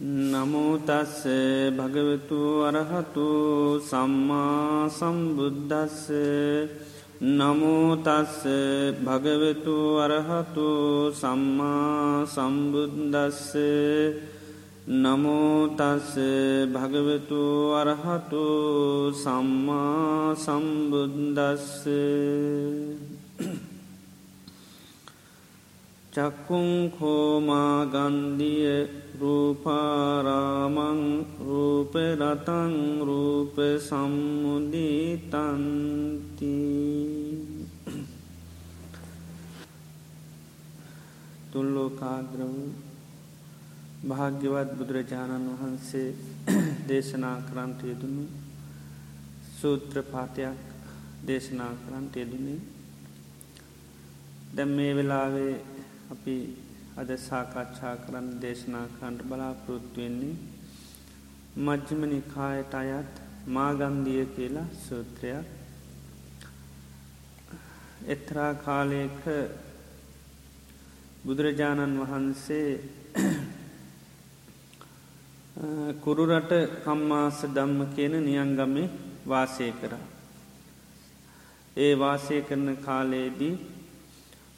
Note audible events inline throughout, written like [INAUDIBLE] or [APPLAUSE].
නමුතස්ස භගවතු අරහතු සම්මා සම්බුද්ධස්ස නමුතස්ස භගවතු අරහතු සම්මා සම්බුද්දස්ස. නමුතස්ස භගවතු අරහතු සම්මා සම්බුද්දස්ස. චක්කුං කෝමාගන්දිය රූපාරාමං රූපරතං රූප සම්මුදිතන්ති තුල්ලෝකාග්‍රම භාග්‍යවත් බුදුරජාණන් වහන්සේ දේශනා කරන්ට යෙදුණු සූත්‍ර පාටයක් දේශනා කරන්ට යෙදුණේ. දැම් මේ වෙලාවේ අපි අද සාකච්ඡා කරන්න දේශනා කණ්ඩ බලාපොරොත්තුවෙන්නේ මජ්්‍යම නිකායට අයත් මාගන්දිය කියලා සූත්‍රයක් එත්‍රා කාලයක බුදුරජාණන් වහන්සේ කුරුරට කම්මාස දම්ම කියන නියංගමේ වාසය කරා. ඒ වාසය කරන කාලයේදී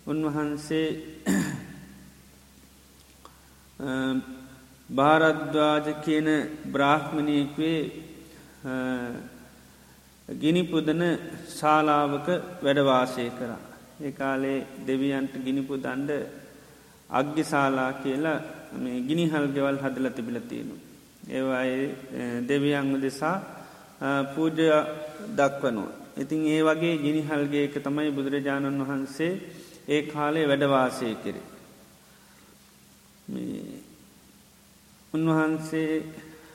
උන්වහන්සේ භාරද්වාජ කියන බ්‍රාහ්මණයෙක්වේ ගිනිපුදන ශාලාවක වැඩවාසය කරා. ඒ කාලේ දෙවියන්ට ගිනිපු දණ්ඩ අග්ගිශාලා කියලා මේ ගිනිහල් ගෙවල් හදල තිබිල තියෙනු. ඒවායි දෙවියන්ම දෙසා පූජ දක්වනවා. ඉතින් ඒ වගේ ගිනිහල්ගේක තමයි බුදුරජාණන් වහන්සේ ඒ කාලේ වැඩවාසය කෙරේ. උන්වහන්සේ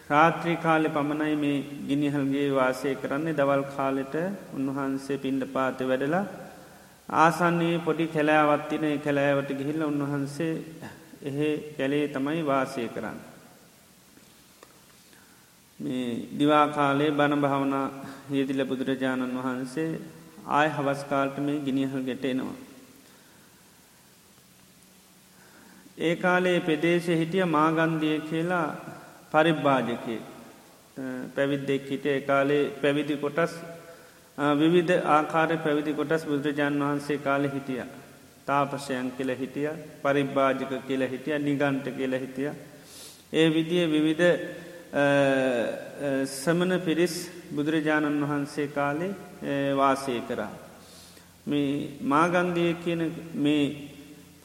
රාත්‍රී කාලෙ පමණයි මේ ගිනිහල්ගේ වාසය කරන්නේ දවල් කාලෙට උන්වහන්සේ පින්ඩ පාත වැඩලා ආසන්නේ පොඩි කැලෑවත්තින කැලෑවට ගිහිල්ල උන්වහන්සේ එහෙ කැලේ තමයි වාසය කරන්න. මේ දිවාකාලේ බණ භාවනා හිදිල බුදුරජාණන් වහන්සේ ආය හවස්කාල්ට මේ ගිනිහල් ගෙටෙනවා. ඒ කාලේ පෙදේශය හිටිය මාගන්දිය කියලා පරිබ්භාජකය පැවිද්දෙක් හිට ඒ කාලේ පැවිදි කොටස් විවිධ ආකාර පැවිදි කොටස් බුදුරජාන් වහන්සේ කාලෙ හිටිය. තාපසයන් කියල හිටිය පරිබ්භාජක කියල හිටිය නිගන්ට කියල හිටිය. ඒ විදිය විවිධ සමන පිරිස් බුදුරජාණන් වහන්සේ කාලේ වාසය කරා. මේ මාගන්දිය කියන මේ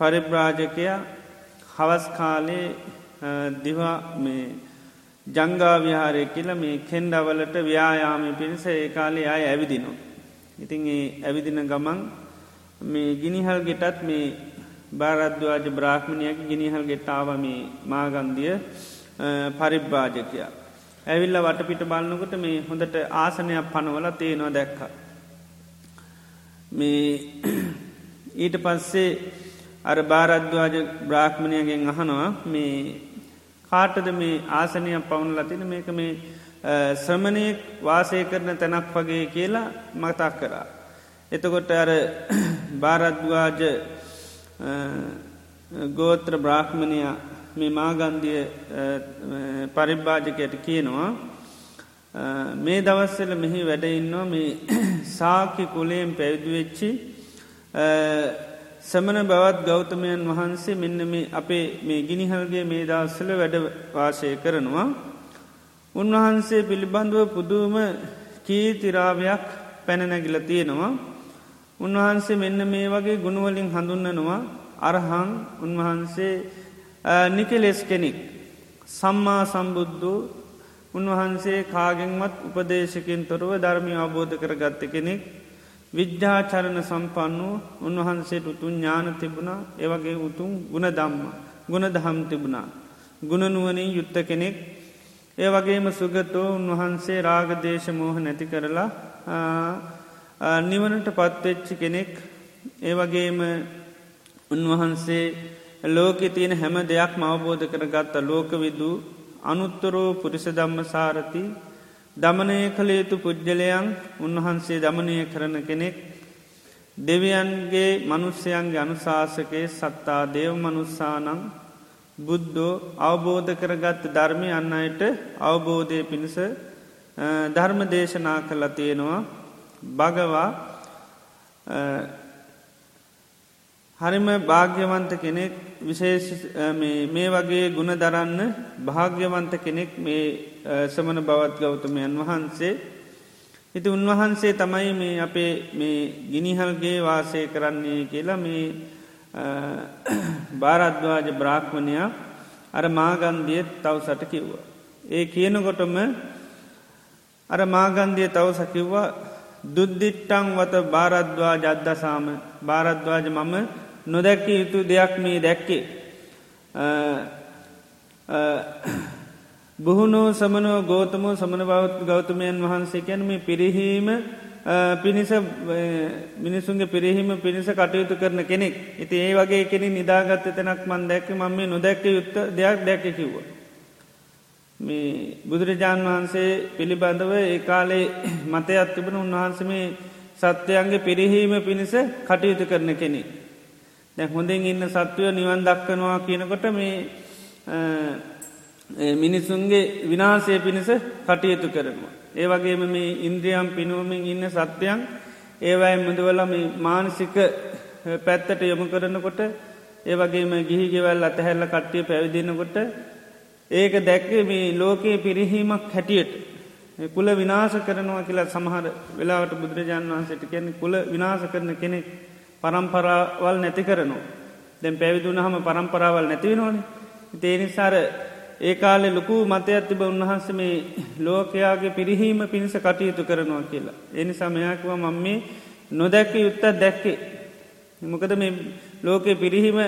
පරිබ්‍රාජකයා හවස් කාලේ දිවා මේ ජංගාවිහාරය කියල මේ කෙන්ඩවලට ව්‍යයාමය පිණිස ඒ කාලේ අය ඇවිදිනවා. ඉතින් ඒ ඇවිදින ගමන් මේ ගිනිහල් ගෙටත් මේ භාරද්වාජ බ්‍රාහ්මණයක ගිනිහල් ගෙටාව මේ මාගන්දිය පරිබ්භාජකයා. ඇවිල්ල වටපිට බලන්නකොට මේ හොඳට ආසනයක් පනවල තියෙනවා දැක්ක. මේ ඊට පස්සේ අර භාරද්වාජ බ්‍රාහ්මණයගෙන් අහනවා මේ කාටද මේ ආසනයක් පවුණු ලතින මේක මේ ශ්‍රමණයෙක් වාසය කරන තැනක් වගේ කියලා මතක් කරා. එතකොට අර [CLEARS THROAT] භාරද්වාජ ගෝත්‍ර බ්‍රාහ්මණය මේ මාගන්දිය පරිභ්භාජකයට කියනවා මේ දවස්සල මෙහි වැඩඉන්නවා මේ [CLEARS THROAT] සාකි කුලයෙන් පැවිදිවෙච්චි සමන බවත් ගෞතමයන් වහන්සේ මෙන්න මේ අපේ මේ ගිනිහල්ගේ මේ දස්සල වැඩවාශය කරනවා. උන්වහන්සේ පිළිබඳුව පුදුම කීතිරාවයක් පැනනැගිල තියෙනවා. උන්වහන්සේ මෙන්න මේ වගේ ගුණුවලින් හඳුන්නනවා අරහං උන්වහන්සේ නිකලෙස් කෙනෙක්. සම්මා සම්බුද්ධූ උන්වහන්සේ කාගෙන්මත් උපදේශකින් තොරව ධර්මි අවබෝධ කර ගත්ත කෙනෙක් විද්‍යාචරණ සම්පන්න වූ උන්වහන්සේට උතුන් ඥාන තිබුණා. ඒවගේ උතුම් ගුණ දම්ම ගුණ දහම් තිබුණා. ගුණනුවනින් යුත්ත කෙනෙක්. ඒ වගේම සුගතෝ උන්වහන්සේ රාගදේශ මෝහ නැති කරලා නිවනට පත්වෙච්චි කෙනෙක්. ඒ වගේම උන්වහන්සේ ලෝකෙ තියෙන හැම දෙයක් මවබෝධ කරගත්ත ලෝකවිදූ අනුත්තරෝ පුරිස දම්ම සාරති දමනය කළ යුතු පුද්ගලයන් උන්වහන්සේ දමනය කරන කෙනෙක්. දෙවියන්ගේ මනුස්්‍යයන්ගේ අනුශාසකයේ සත්තා දේව මනුස්සානං බුද්ධෝ අවබෝධ කරගත්ත ධර්මය අන්න අයට අවබෝධය පිණිස ධර්ම දේශනා කළා තියෙනවා. භගවා හරිම භාග්‍යවන්ත කෙනෙක් විශේෂ මේ වගේ ගුණ දරන්න භාග්‍යවන්ත කෙනෙක් මේ සමන බවත් ගෞතමයන් වහන්සේ ඉති උන්වහන්සේ තමයි මේ අපේ මේ ගිනිහල්ගේ වාසය කරන්නේ කියලා මේ භාරද්වාජ බ්‍රාක්්මණයා අර මාගන්දියත් තව සට කිව්වා. ඒ කියනකොටම අර මාගන්දිය තව සකිව්වා දුද්දිට්ටං වත භාරද්වා ජද්දසාම භාරද්වාජ මම නොදැක්ක යුතු දෙයක් මේ දැක්කේ. බුහුණෝ සමනෝ ගෝතමෝ සමන බවත් ගෞතමයන් වහන්සේ කැන මේ පිරිහීම පිණිස මිනිසුන්ගේ පිරිහිම පිණිස කටයුතු කරන කෙනෙක් ඉති ඒ වගේ කෙනෙ නිදාගත්ත තැනක් මන් දැක්ක මම මේ නොදැක්ක යුත්ත දෙයක් දැක්ක කිව්ව. මේ බුදුරජාණන් වහන්සේ පිළිබඳව ඒ කාලේ [CLEARS THROAT] මතයක් තිබෙන උන්වහන්ස මේ සත්‍යයන්ගේ පිරිහීම පිණිස කටයුතු කරන කෙනෙ. දැ හොඳින් ඉන්න සත්වය නිවන් දක්කනවා කියනකොට මේ මිනිසුන්ගේ විනාසය පිණිස කටයුතු කරනවා. ඒ වගේම මේ ඉන්ද්‍රියම් පිනුවමින් ඉන්න සත්‍යයන් ඒවයි මුදවලම මානසික පැත්තට යොමු කරනකොට ඒ වගේම ගිහිගෙවල් අතහැල්ල කට්ටිය පැවිදිනකොට ඒක දැක්ක මේ ලෝකයේ පිරිහීමක් හැටියට. කුල විනාස කරනවා කියලා සමහර වෙලාවට බුදුරජාණන් වහන්සට කියන්නේ කුල විනාස කරන කෙනෙක් පරම්පරාවල් නැති කරනවා. දැන් පැවිදුන හම පරම්පරාවල් නැතිවෙනවානේ තේනිසාර ඒ කාලෙ ලොකු මතයක් තිබ උන්වහන්ස මේ ලෝකයාගේ පිරිහීම පිණිස කටයුතු කරනවා කියලා. එනි සමයක්ව මම මේ නොදැක්ක යුත්තත් දැක්කේ. මොකද මේ ලෝකෙ පිරිහීම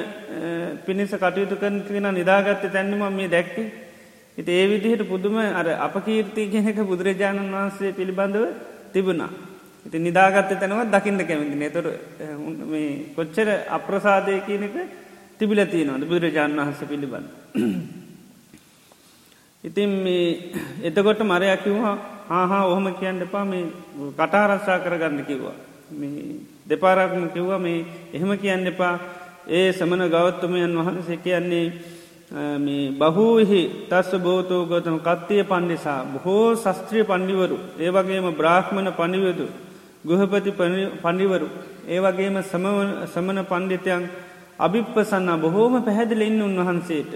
පිණිස කටයුතු කරන නිදාගත්ත තැන්නම මේ දැක්කේ. ඉති ඒ විදිහට පුදුම අර අප කීර්ති කෙනෙක බුදුරජාණන් වහන්සේ පිළිබඳව තිබුණා. ඉති නිදාගත්ත තැනවත් දකින්න කැමති නතොර මේ කොච්චර අප්‍රසාදය කියනක තිබිලතියනවද බුදුරජාණන් වහන්ස පිළිබඳ. ඉතින් මේ එතකොට මරයක් කිව්වා ආහා ඔහොම කියන්න එපා මේ කටාරස්සා කරගන්න කිව්වා. දෙපාරක්ම කිව්වා මේ එහෙම කියන්න එපා ඒ සමන ගෞත්තමයන් වහන්සේ කියන්නේ මේ බහූහි තස්ස බෝතෝ ගොතම කත්තිය පණ්ඩිසා බොහෝ ශස්ත්‍රිය පණ්ඩිවරු ඒ වගේම බ්‍රාහ්මණ පණිවදු ගෘහපති පණිවරු ඒ වගේම සමන පණ්ඩිතයන් අභිප්පසන්න බොහෝම පැහැදිලිඉන්න උන්වහන්සේට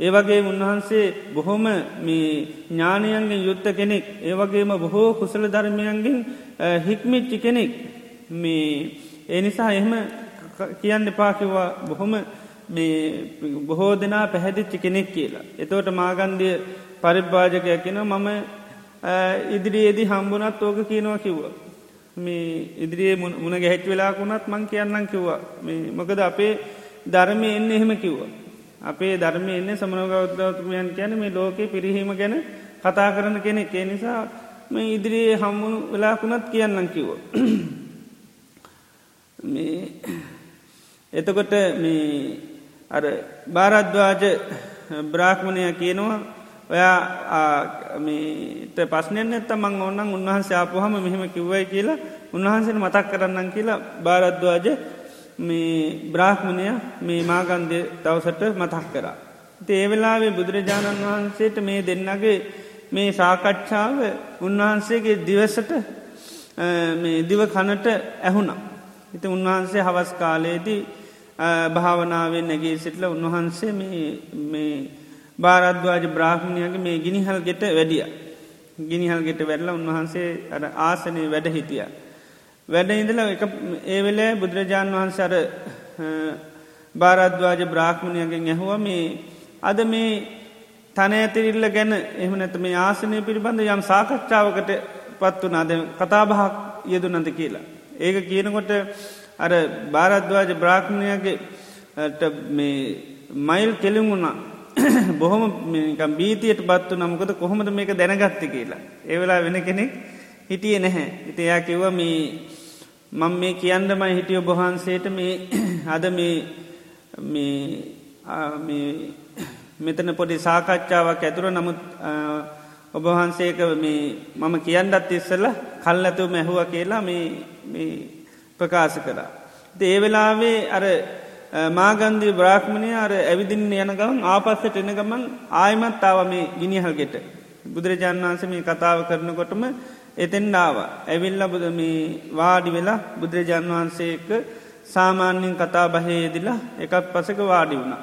ඒවගේ උන්වහන්සේ බොහොම මේ ඥානයන්ගෙන් යුත්ත කෙනෙක් ඒවගේම බොහෝ කුසල ධර්මයන්ගෙන් හික්මිච්චි කෙනෙක් මේ ඒ නිසා එහෙම කියන්න එපාකිවා බොහොම බොහෝ දෙනා පැහැදිච්චි කෙනෙක් කියලා. එතෝට මාගන්දිය පරිභ්භාජකය කෙන මම ඉදිරියේදී හම්බුනත් ඕක කියනවා කිව්වා. මේ ඉදිරියේ මුණ ගැහැච් වෙලාකුණත් මං කියන්නම් කිව්වා මොකද අපේ ධර්මය එන්න එහෙම කිව්වා. අපේ ධර්මය එන්නේ සමනගෞද්‍රවතුමයන් කියන මේ ලෝකෙ පිරිහීම ගැන කතා කරන කෙනෙක් ඒ නිසා මේ ඉදිරියේ හම්මුණු වෙලාකුණත් කියන්නම් කිව්ව. එතකොට මේ අර භාරද්වාජ බ්‍රාහ්මණය කියනවා ඔයා පස්නයෙන් ඇත මං ඔන්නන් උන්වහන්සේ ආපුහම මෙහෙම කිව්වයි කියලා උන්වහන්සේන මතක් කරන්නම් කියලා භාරද්වාජ මේ බ්‍රාහ්මණය මේ මාගන්දය දවසට මතක් කරා. ඒ වෙලාවේ බුදුරජාණන් වහන්සේට මේ දෙන්නගේ මේ සාකච්ඡාව උන්වහන්සේගේ දිවසට දිව කනට ඇහුණා. ඉති උන්වහන්සේ හවස් කාලයේදී භාවනාවෙන් නැගේ සිටල උන්වහන්සේ මේ භාරද්වාජ බ්‍රාහ්මණයගේ මේ ගිනිහල් ගෙට වැඩිය. ගිනිහල් ගෙට වැඩල උන්වහන්සේ අර ආසනය වැඩ හිටියා. වැඩ ඉඳල එක ඒ වෙලෑ බුදුරජාණන් වහන්සර භාරද්වාජ බ්‍රාහ්මණයගෙන් ඇහුව මේ අද මේ තන ඇතිරිල්ල ගැන එහම නැත මේ ආසනය පිළිබඳ යම් සාකච්ඡාවකට පත් වනාද කතාබහක් යෙදු නද කියලා. ඒක කියනකොට අර භාරද්වාජ බ්‍රාහ්මණයගේ මයිල් කෙලිම් වුණා [COUGHS] බොහොම බීතියට බත්තු නමුකද කොහොමද මේක දැනගත්ත කියලා. ඒවෙලා වෙන කෙනෙක් හිටිය නැහැ. ඉතියා කිව්ව මේ මං මේ කියන්නමයි හිටිය ඔබහන්සේට මේ [CLEARS THROAT] අද [CLEARS THROAT] මෙතන පොඩි සාකච්ඡාවක් ඇතුර නමුත් ඔබහන්සේක මම කියන්නත් ඉස්සල කල් ඇතුව මැහුව කියලා මේ ප්‍රකාශ කරා. ඒ වෙලාවේ අර මාගන්දී බ්‍රාහ්මණය අර ඇවිදින්න යන ගමන් ආපස්සට එන ගමන් ආයමත් ආව මේ ගිනිහල්ගෙට බුදුරජාණන් වන්ස මේ කතාව කරනකොටම එතෙන් ඩාව ඇවිල්ල බුද මේ වාඩි වෙලා බුදුරජාණන් වහන්සේක සාමාන්‍යින් කතා බහේදිලා එකත් පසක වාඩි වුණා.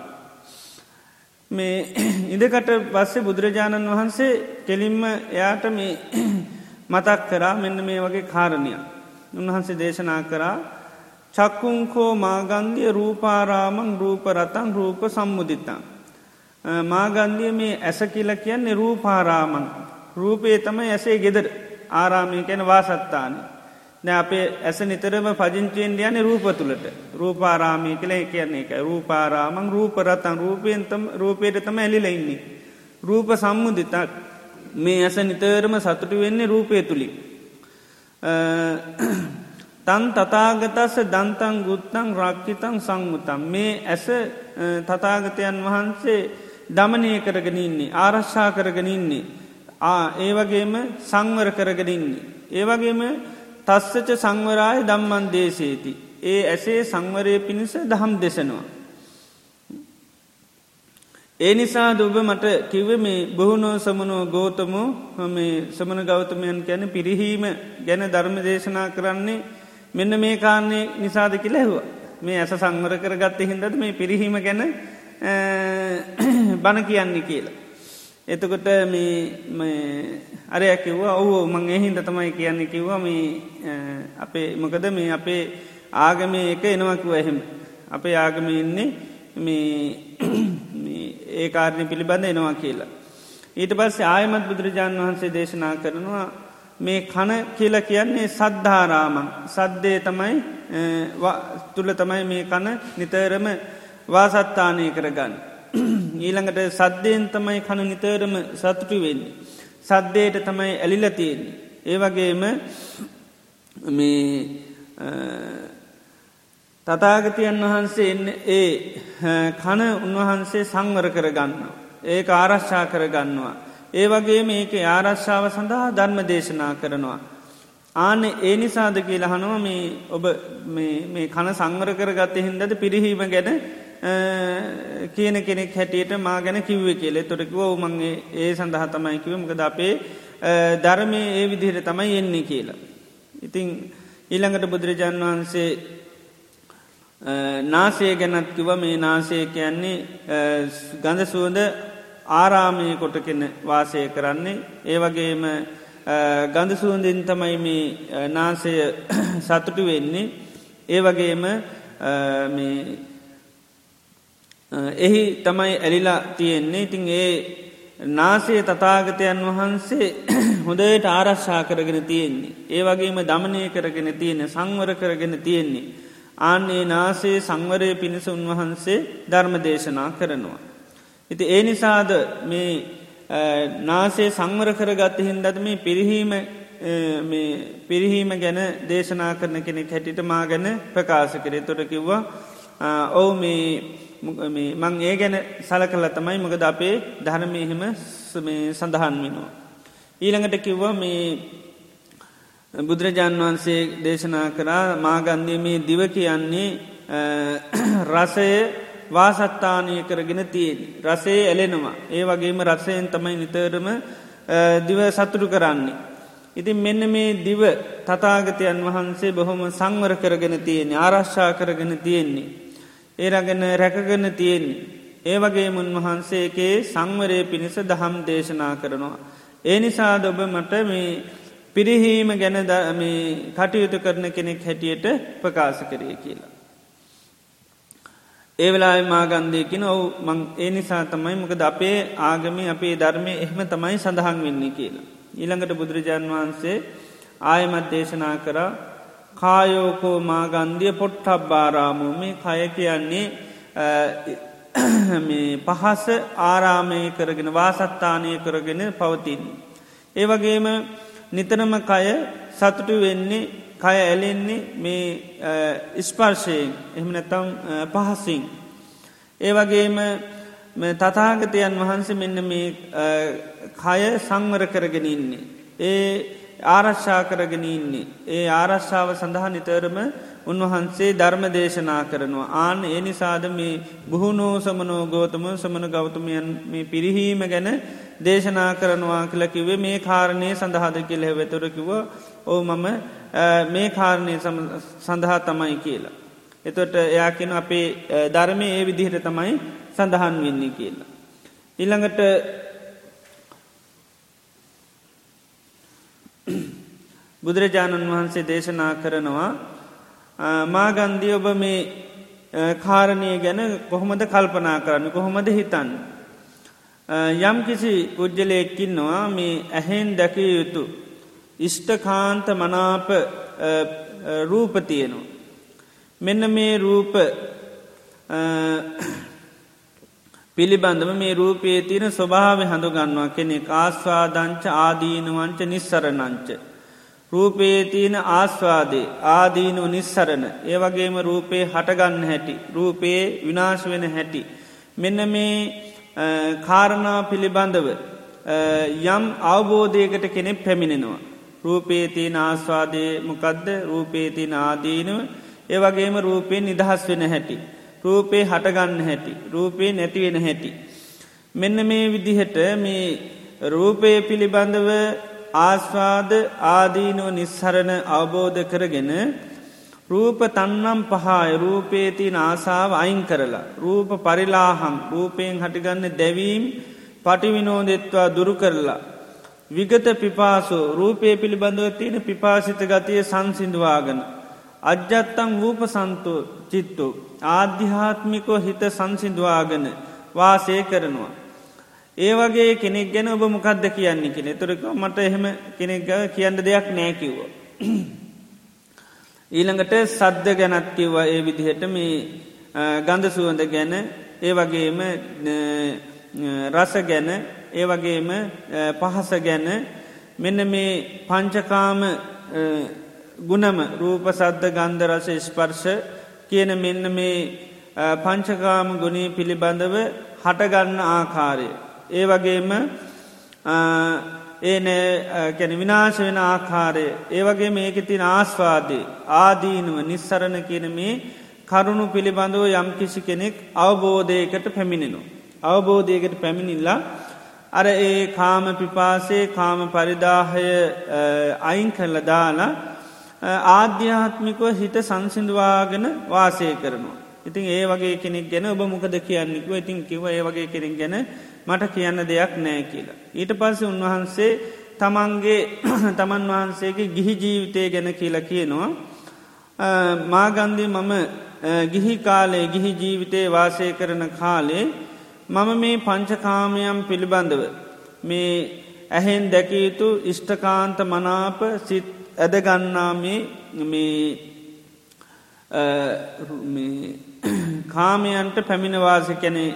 මේ [CLEARS THROAT] ඉදකට පස්සේ බුදුරජාණන් වහන්සේ කෙලින්ම එයාට මේ [CLEARS THROAT] මතක් කරා මෙන්න මේ වගේ කාරණය. උන්වහන්සේ දේශනා කරා චක්කුංකෝ මාගන්දිය රූපාරාමං රූපරතන් රූප සම්මුදිතන්. මාගන්දිය මේ ඇස කියල කියන්නේ රූපාරාමං රූපේ තම ඇසේ ගෙදර ආරාමය කැන වාසත්තාන. න අපේ ඇස නිතරම පජංචයෙන් යන රූප තුළට රූපාරාමය කළ කියන්නේ එක රූපාරාමං රූපරතන් රූපයන්තම රූපයට තම ඇලිලඉන්නේ. රූප සම්මුදිතක් මේ ඇස නිතරම සතුටු වෙන්නේ රූපය තුළි. තන් තතාගතස දන්තන් ගුත්තං රක්කිතං සංමුතම් මේ ඇස තතාගතයන් වහන්සේ දමනය කරගෙනන්නේ ආරශ්ා කරගෙනන්නේ ආ ඒ වගේම සංවර කරගෙනන්නේ. ඒවගේම තස්සච සංවරාය දම්මන් දේශේති. ඒ ඇසේ සංවරය පිණිස දහම් දෙසනවා. ඒ නිසා දුබ මට කිව මේ බොහුණෝ සමනෝ ගෝතමෝ මේ සමන ගෞතමයන් ගැන පිරිහීම ගැන ධර්ම දේශනා කරන්නේ මෙන්න මේ කාන්නේ නිසාද කියල ඇහවා මේ ඇස සංවර කරගත්ත හින්දද මේ පිරිහීම ගැන බණ කියන්නේ කියලා. එතකොට මේ අරය කිව්වා ඔහු මං එහින්ද තමයි කියන්නේ කිව්වා මේ අපේ මොකද මේ අපේ ආගමේ එක එනවකිව එහෙම අපේ ආගම ඉන්නේ මේ ඒ කාරණය පිළිබඳ එනවා කියලා. ඊට පස්සේ ආයමත් බුදුරජාණන් වහන්සේ දේශනා කරනවා මේ කන කියල කියන්නේ සද්ධාරාමං සද්දේ තමයි තුළ තමයි මේ කන නිතරම වාසත්තානය කරගන්න. ඊළඟට සද්ධයෙන් තමයි කන නිතරම සතුටු වෙන්නේ. සද්දයට තමයි ඇලිලතියෙන්නේ. ඒ වගේම මේ තතාගතයන් වහන්සේ එන්න ඒ කන උන්වහන්සේ සංවර කරගන්න. ඒක ආරශ්ා කරගන්නවා. ඒ වගේ මේක ආරශ්ාව සඳහා ධර්ම දේශනා කරනවා. ආන ඒ නිසාද කියලා හනුව මේ ඔබ මේ කන සංවර කරගත්ත හින්දද පිරිහීම ගැන කියන කෙනෙක් හැටියට මා ගැන කිව්ව කියලෙ. තොරකිව උමන්ගේ ඒ සඳහ තමයි කිවමකද අපේ ධර්මය ඒ විදිහට තමයි එන්නේ කියලා. ඉතිං ඊළඟට බුදුරජාණන් වහන්සේ නාසය ගැනත් කිව මේ නාසය කියන්නේ ගඳ සුවද ආරාමය කොටකෙන වාසය කරන්නේ. ඒ වගේම ගඳ සුවන්දින් තමයි මේ නාසය [CLEARS THROAT] සතුටු වෙන්නේ. ඒ වගේම එහි තමයි ඇලිලා තියෙන්නේ ඉතින් ඒ නාසේ තතාගතයන් වහන්සේ [CLEARS THROAT] හොඳට ආරශ්ා කරගෙන තියෙන්නේ. ඒ වගේම දමනය කරගෙන තියෙන සංවර කරගෙන තියෙන්නේ. ආන්නේ නාසේ සංවරය පිණිස උන්වහන්සේ ධර්ම දේශනා කරනවා. ඉති ඒ නිසාද මේ නාසේ සංවර කරගත්ත හින්දද මේ පිරිහීම පිරිහීම ගැන දේශනා කරන කෙනෙක් හැටිට මා ගැන ප්‍රකාශ කරේ තොට කිව්වා ඔවු මේ මං ඒ ගැන සල කල තමයි මකද අපේ ධර්මයහෙම සඳහන් වෙනවා. ඊළඟට කිව්ව මේ බුදුරජාන් වහන්සේ දේශනා කරා මාගන්ධය මේ දිව කියන්නේ රසය වාසත්තානය කරගෙන තියෙන්. රසේ ඇලෙනවා. ඒ වගේම රසයෙන් තමයි නිතරම දිව සතුරු කරන්නේ. ඉතින් මෙන්න මේ දිව තතාගතයන් වහන්සේ බොහොම සංවර කරගෙන තියෙන්නේ ආරශ්ා කරගෙන තියෙන්නේ. ඒරගෙන රැකගෙන තියෙන්නේ. ඒ වගේ මුන් වහන්සේගේ සංවරය පිණිස දහම් දේශනා කරනවා. ඒ නිසා දොබ මට මේ පිරිහීම ගැන කටයුතු කරන කෙනෙක් හැටියට ප්‍රකාශ කරය කියලා. ඒ වෙලා මාගන්දයකින ඔවු මං ඒ නිසා තමයි මොකද අපේ ආගම අපේ ධර්මය එහෙම තමයි සඳහන් වෙන්නේ කියලා. ඊළඟට බුදුරජාණන් වහන්සේ ආයමත් දේශනා කර කායෝකෝ මාගන්දිය පොට්ටබ් බාරාමෝ මේ කය කියන්නේ පහස ආරාමය කරගෙන වාසත්තානය කරගෙන පවතින්. ඒ වගේම නිතනම කය සතුටු වෙන්නේ කය ඇලෙන්නේ මේ ස්පර්ශයෙන් එහම නැතම් පහසින්. ඒ වගේම තතාගතයන් වහන්සේ මෙන්න මේ කය සංවර කරගෙන ඉන්නේ. ඒ ආරශ්ා කරගෙන ඉන්නේ. ඒ ආරශ්ාව සඳහා නිතරම උන්වහන්සේ ධර්ම දේශනා කරනවා. ආන ඒ නිසාද මේ බුහුණෝ සමනෝ ගෝතම සමන ගෞතමයන් මේ පිරිහීම ගැන දේශනා කරනවා කළ කිවේ මේ කාරණය සඳහාද කියල වෙතුරකිව ඕ මම මේ කාරණය සඳහා තමයි කියලා. එතොට එයාකෙන අපේ ධර්මය ඒ විදිහට තමයි සඳහන් වෙන්නේ කියලා. ඉළඟට බුදුරජාණන් වහන්සේ දේශනා කරනවා මාගන්දී ඔබ මේ කාරණය ගැන කොහොමද කල්පනා කරන්න කොහොමද හිතන්න. යම් කිසි පුද්ජලයක්කින්නවා මේ ඇහෙන් දැකිය යුතු. ඉෂ්ටකාන්ත මනාප රූපතියනවා. මෙන්න මේ රූප පිළිබඳම මේ රූපයේ තියෙන ස්වභාව හඳුගන්නවා කෙනෙ ආස්වාදංච ආදීනවංච නිස්සරණංච. රූපයේ තියෙන ආස්වාදේ ආදීනුව නිස්සරණ ඒ වගේම රූපයේ හටගන්න හැටි රූපයේ විනාශ වෙන හැටි. මෙන්න මේ කාරණා පිළිබඳව යම් අවබෝධයකට කෙනෙක් පැමිණෙනවා. රූපේ තියෙන ආස්වාදය මොකදද රූපේ තියෙන ආදීනුව ඒ වගේම රූපයෙන් නිදහස් වෙන හැටි. රූපේ හටගන්න හැටි. රූපේ නැතිවෙන හැටි. මෙන්න මේ විදිහට මේ රූපය පිළිබඳව ආස්වාද ආදීනුව නිස්සරණ අවබෝධ කරගෙන රූප තන්නම් පහය රූපේතින ආසාාව අයින් කරලා. රූප පරිලාහම් රූපයෙන් හටිගන්න දැවීම් පටිවිනෝදෙත්වා දුරු කරලා. විගත පිපාසෝ රූපය පිළිබඳව තියෙන පිපාසිත ගතිය සංසිින්දවාගන. අජ්ජත්තං වූප සන්තු චිත්තු ආධ්‍යාත්මිකෝ හිත සංසිින්දවාගන වාසය කරනවා. ඒ වගේ කෙනෙක් ගැන ඔබ මොකක්ද කියන්නේ කෙනෙ තුරක මට එහෙම කෙනෙක් කියන්න දෙයක් නෑකිව්ව. ඊළඟට සද්ධ ගැනත් කිව්වා ඒ විදිහට මේ ගන්ධ සුවඳ ගැන ඒ වගේම රස ගැන ඒ වගේම පහස ගැන මෙන්න මේ පංචකාම ගුණම රූප සද්ධ ගන්ධ රස ස්පර්ශ කියන මෙන්න මේ පංචකාම ගුණී පිළිබඳව හටගන්න ආකාරය. ඒ වගේම ඒන කැන විනාශ වෙන ආකාරය ඒවගේ මේක තින ආස්වාදේ ආදීනුව නිස්සරණ කියන මේ කරුණු පිළිබඳව යම් කිසි කෙනෙක් අවබෝධයකට පැමිණෙනු. අවබෝධයකට පැමිණිල්ලා අර ඒ කාම පිපාසේ කාම පරිදාහය අයින් කරල දාලා ආධ්‍යාත්මිකව හිත සංසිින්දවාගෙන වාසය කරනවා. ඉතින් ඒ වගේ කෙනෙක් ගැන ඔබ මොකද කියන්නෙකුව ඉතින් කිව ඒ වගේ කෙනෙක් ගැන මට කියන්න දෙයක් නෑ කියලා. ඊට පස්ස උන්වහන්සේ තමන්ගේ [CLEARS THROAT] තමන් වහන්සේගේ ගිහි ජීවිතය ගැන කියලා කියනවා. මාගන්දී මම ගිහි කාලේ ගිහි ජීවිතය වාසය කරන කාලේ මම මේ පංචකාමයම් පිළිබඳව මේ ඇහෙන් දැකයුතු ඉෂ්ඨකාන්ත මනාප සිත් ඇදගන්නාමේ මේ [CLEARS THROAT] කාමයන්ට පැමිණවාස කැනෙ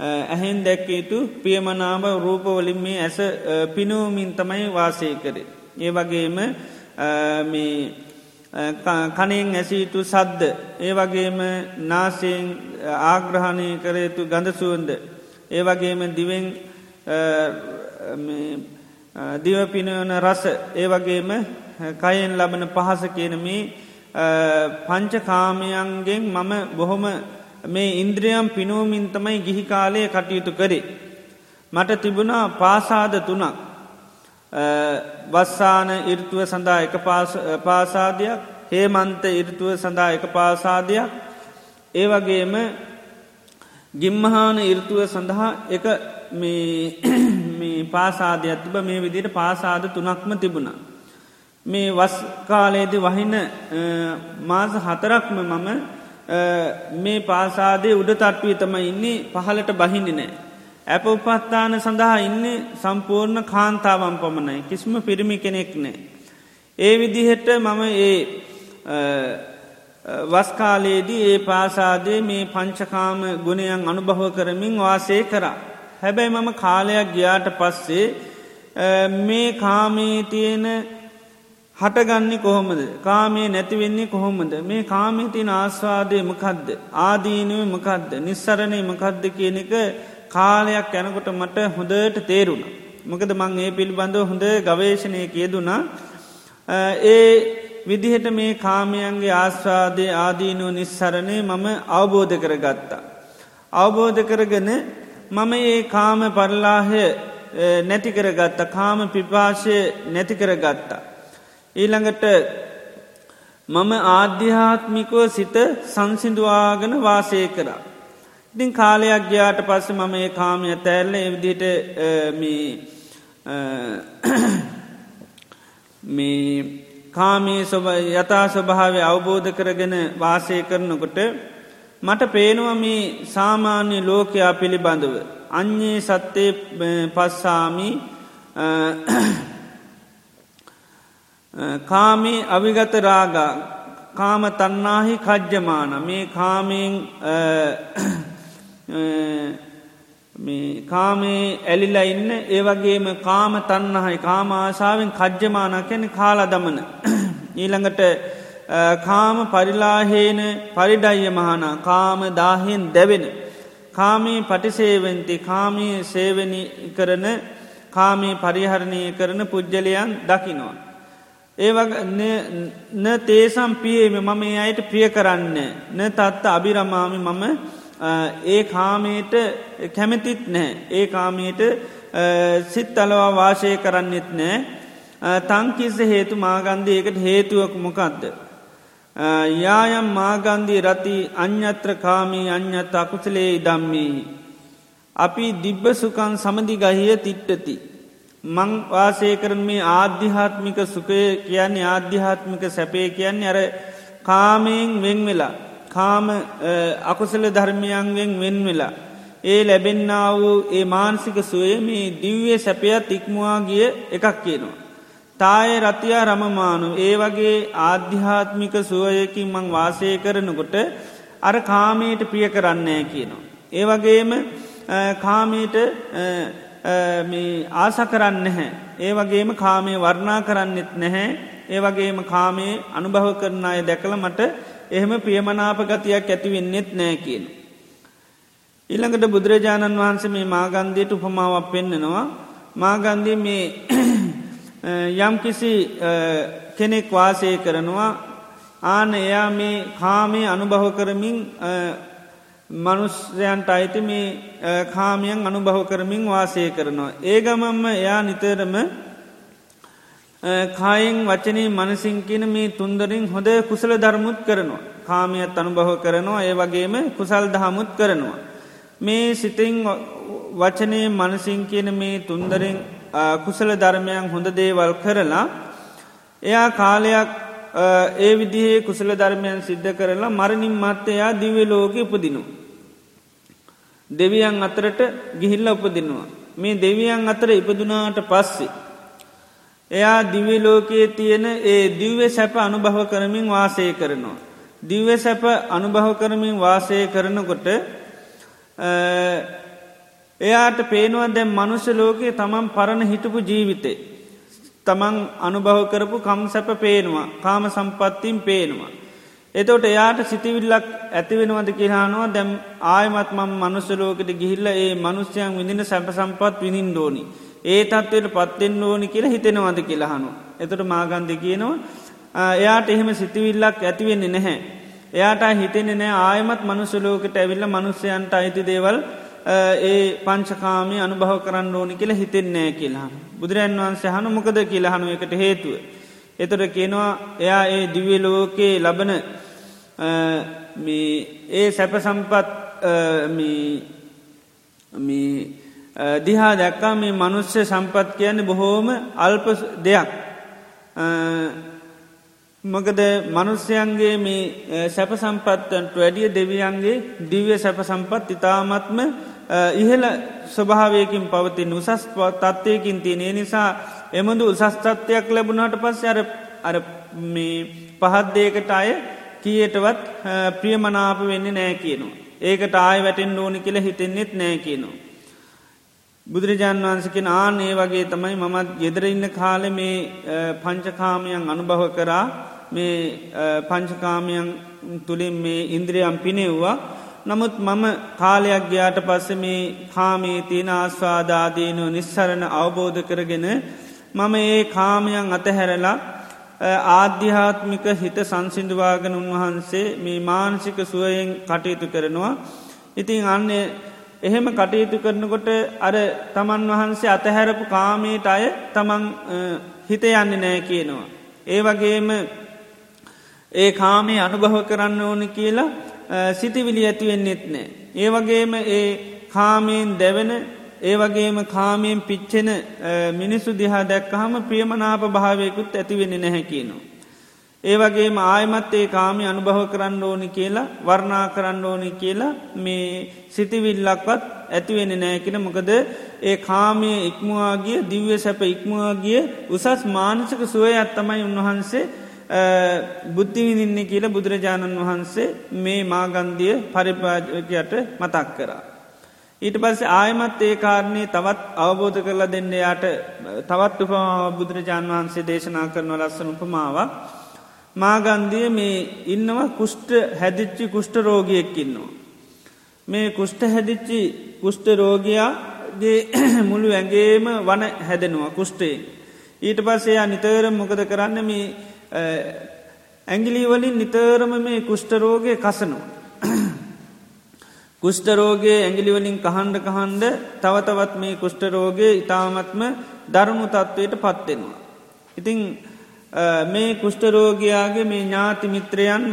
ඇහෙන් දැක්කේතු පියමනාව රූපවලින් මේ ඇස පිනෝමින් තමයි වාසය කරේ. ඒ වගේම කනෙන් ඇසීතු සද්ද ඒ වගේම නාසයෙන් ආග්‍රහණය කරයුතු ගඳසුවන්ද ඒ වගේම දිවෙන් දිවපිනවන රස ඒ වගේම කයෙන් ලබන පහස කියනමේ පංචකාමයන්ගෙන් මම බොහොම මේ ඉන්ද්‍රියම් පිනෝමින් තමයි ගිහි කාලය කටයුතු කරේ. මට තිබුණා පාසාද තුනක් වස්සාන ඉර්තුව සඳහා එක පාසාදයක් හේමන්ත ඉර්තුව සඳහා එක පාසාදයක් ඒ වගේම ගිම්මහාන ඉර්තුව සඳහා එක [COUGHS] පාසාදයක් තිබ මේ විදිට පාසාද තුනක්ම තිබුණා. මේ වස් කාලයේද වහින මාස හතරක්ම මම මේ පාසාදේ උඩ තට්ටුවේ තම ඉන්නේ පහලට බහින්නේ නෑ. ඇප උපත්තාන සඳහා ඉන්නේ සම්පූර්ණ කාන්තාවන් පමණයි කිසිම පිරිමි කෙනෙක් නෑ. ඒ විදිහෙට මම ඒ වස්කාලයේදී ඒ පාසාදේ මේ පංචකාම ගුණයන් අනුභව කරමින් වාසය කරා. හැබැයි මම කාලයක් ගියාට පස්සේ මේ කාමී තියෙන හටගන්නේ කොහොමද කාමය නැතිවෙන්නේ කොහොමද මේ කාමිතින ආස්වාදය මකදද ආදීනුව මකදද නිස්සරණය මකද්ද කියන එක කාලයක් යැනකොට මට හොඳට තේරුණ. මොකද මං ඒ පිළිබඳව හොඳ ගවේශණය කියදුනා ඒ විදිහට මේ කාමයන්ගේ ආශ්වාදය ආදීනෝ නිස්සරණය මම අවබෝධ කර ගත්තා. අවබෝධ කරගෙන මම ඒ කාම පරලාහය නැතිකර ගත්ත කාම පිපාශය නැතිකර ගත්තා. ඊළඟට මම ආධ්‍යාත්මිකව සිත සංසිදුවාගෙන වාසය කරා. ඉතින් කාලයක් ගයාට පස්ස මම ඒ කාමය තැල්ල එවිදිට මේ කාමී යතා ස්වභාව අවබෝධ කරගෙන වාසය කරනකොට මට පේනුවමී සාමාන්‍ය ලෝකයා පිළිබඳව. අන්නේ සත්තේ පස්සාමි කාමී අවිගත රාගා කාම තන්නාහි කජ්ජමාන. මේ කාමයෙන් කාමේ ඇලිලා ඉන්න ඒවගේම කාම තන්නහයි කාමාශාවෙන් කජ්ජමාන කැන කාලා දමන. ඊළඟට කාම පරිලාහේන පරිඩයිය මහන කාම දාහෙන් දැවෙන. කාමී පටිසේවෙන්ති කාමී සේවනි කරන කාමී පරිහරණය කරන පුද්ගලයන් දකිනවා. ඒවන තේසම් පියේම මම ඒ අයට ප්‍රිය කරන්න න තත්ත අභිරමාමි මම ඒ කාමයට කැමතිත් නෑ ඒ කාමයට සිත් අලවා වාශය කරන්නෙත් නෑ තංකිස හේතු මාගන්ධය එකට හේතුවක් මොකක්ද. යායම් මාගන්ධී රති අන්‍යත්‍ර කාමී අන්‍යත් අකුසලේ දම්මී. අපි දිබ්බ සුකන් සමධිගහිය තිට්ටති. මං වාසය කරන මේ ආධ්‍යාත්මික සුකය කියන්නේ ආධ්‍යාත්මික සැපේ කියන්නේ අර කාමයෙන් වෙන් වෙලා. කාම අකුසල ධර්මයන්ගෙන් වෙන් වෙලා. ඒ ලැබෙන්න්න වූ ඒ මාන්සික සුවේ මේ දිව්වේ සැපයත් ඉක්මවා ගිය එකක් කියනවා. තාය රතියා රමමානු ඒ වගේ ආධ්‍යාත්මික සුවයකින් මං වාසය කරනකොට අර කාමයට ප්‍රිය කරන්නේ කියනවා. ඒ වගේම කාමීට ආස කරන්න නැහැ. ඒ වගේම කාමය වර්ණා කරන්නෙත් නැහැ. ඒ වගේම කාමේ අනුභව කරන අය දැකළ මට එහෙම ප්‍රියමනාපගතියක් ඇතිවෙන්නෙත් නෑ කියන. ඉළඟට බුදුරජාණන් වහන්සේ මේ මාගන්දයට උපමාවක් පෙන්න්නනවා. මාගන්දී මේ [CLEARS THROAT] යම්කිසි කෙනෙක් වාසය කරනවා ආන එයා මේ කාමය අනුභව කරමින් මනුස්්‍යයන්ට අයිති මේ කාමයන් අනුභව කරමින් වාසය කරනවා. ඒගමම්ම එයා නිතරම කායෙන් වචනී මනසින් කියන මේ තුන්දරින් හොඳ කුසල ධර්මුත් කරනවා. කාමයත් අනුභව කරනවා ඒ වගේම කුසල් දහමුත් කරනවා. මේ සිතින් වචනය මනසින් කියන මේ තුන්දරින් කුසල ධර්මයන් හොඳ දේවල් කරලා එයා කාලයක් ඒ විදිහේ කුසල ධර්මයන් සිද්ධ කරලා මරණින් මත්තයා දිව ලෝක උපදිනු. දෙවියන් අතරට ගිහිල්ල උපදිනවා. මේ දෙවියන් අතර ඉපදුනාට පස්සේ. එයා දිවලෝකයේ තියෙන ඒ දිව්‍ය සැප අනුභව කරමින් වාසය කරනවා. දිව්‍ය සැප අනුභව කරමින් වාසය කරනකොට එයාට පේනුව දැම් මනුෂ්‍ය ලෝකයේ තමන් පරණ හිටපු ජීවිතේ. තමන් අනුභව කරපු කම් සැප පේනවා කාම සම්පත්තිම් පේනවා. එතවට එයාට සිතිවිල්ලක් ඇතිවෙනවද කියහනවා දැම් ආයමත් මම් මනුස්සලෝකට ගිහිල්ල ඒ මනුස්්‍යයන් විඳින සැප සම්පත් විනින් දෝනි. ඒ තත්වයට පත්තෙන් ඕනි කියලා හිතෙනවද කියලාහනු. එතට මාගන්ධ කියනවා එයාට එහෙම සිතිවිල්ලක් ඇතිවෙන්නේ නැහැ. එයාට හිතෙන නෑ ආයමත් මනුසුලෝකට ඇවිල්ල මනුස්්‍යයන්ට අයිති දේවල් ඒ පංචකාමය අනුභව කරන්න ඕනි කියලා හිතෙන්නෑ කියලා. බුදුරන් වහන්සේ හනු මොකද කියලා හනු එකට හේතුව. එතොට කියනවා එයා ඒ දිවලෝකයේ ලබන ඒ සැප සම්පත් දිහා දැක්කා මේ මනුස්්‍ය සම්පත් කියන්නේ බොහෝම අල්ප දෙයක්. මකද මනුස්්‍යයන්ගේ මේ සැප සම්පත්තන්ට වැඩිය දෙවියන්ගේ දිව්‍ය සැප සම්පත් ඉතාමත්ම ඉහල ස්වභාවයකින් පවතින් උසස් තත්ත්වයකින් තියනේ නිසා එමුදු උසස්තත්වයක් ලැබුණට පස් අර අර පහත්දේකට අය කියටවත් ප්‍රියමනාප වෙන්න නෑ කියනවා. ඒකට ආය වැටෙන් ඕනි කියල හිතෙන්නෙත් නෑ කියනවා. බුදුරජාන් වන්සකෙන ආනේ වගේ තමයි මමත් ගෙදර ඉන්න කාල මේ පංචකාමයන් අනුභව කරා මේ පංචකාමයන් තුළින් මේ ඉන්ද්‍රියම් පිනෙව්වා නමුත් මම කාලයක් ගයාට පස්ස මේ කාමී තියන ආස්වාදාදීනු නිස්සරණ අවබෝධ කරගෙන මම ඒ කාමයන් අතහැරලා ආධ්‍යාත්මික හිත සංසිින්දුවාගෙන උන්වහන්සේ මේ මානසික සුවයෙන් කටයුතු කරනවා. ඉතින් අන්නේ එහෙම කටයුතු කරනකොට අර තමන් වහන්සේ අතහැරපු කාමීට අය තමන් හිත යන්න නෑ කියනවා. ඒ වගේම ඒ කාමේ අනුභව කරන්න ඕන කියලා සිතිවිලි ඇතිවෙන්නෙත් නෑ. ඒ වගේම ඒ කාමයෙන් දැවෙන ඒ වගේම කාමයෙන් පිච්චෙන මිනිස්සු දිහා දැක්කහම ප්‍රියමනාප භාවයකුත් ඇතිවෙන්න නැහැ කියනවා. ඒ වගේම ආයමත් ඒ කාමි අනුභව කරන්න ඕනි කියලා වර්ණා කරන්න ඕනි කියලා මේ සිතිවිල්ලක්වත් ඇතිවෙන නෑකෙන මොකද ඒ කාමය ඉක්මවාගිය දිව්‍ය සැප ඉක්මවාගිය උසස් මානසික සුවය අත්තමයි උන්වහන්සේ බුද්ධිවිදින්නේ කියලා බුදුරජාණන් වහන්සේ මේ මාගන්දිය පරිපාජකයට මතක් කරා. ඊට පස්සේ ආයමත් ඒ කාරණය තවත් අවබෝධ කරලා දෙන්න යාට තවත් උපමාව බුදුරජාණන් වහන්සේ දේශනා කරන ලස්සන උපමාවක් මාගන්දිය මේ ඉන්නවා කුෂ්ට හැදිච්චි කුෂ්ට රෝගියෙක්කින්නවා. මේ කුෂ්ට හැදිච්චි කුෂ්ට රෝගයාගේ [CLEARS THROAT] මුළු ඇගේම වන හැදෙනවා කුෂ්ටේ. ඊට පස්සේ නිතර මොකද කරන්න මේ ඇංගිලිවලින් නිතරම මේ කුෂ්ටරෝගය කසනවා. කුෂ්ටරෝගේ ඇගිලිවලින් කහන්ඩ කහන්ඩ තවතවත් මේ කුෂ්ටරෝගේ ඉතාමත්ම දරුණු තත්ත්වයට පත්වෙනවා. ඉතිං මේ කුෂ්ටරෝගයාගේ මේ ඥාතිමිත්‍රයන්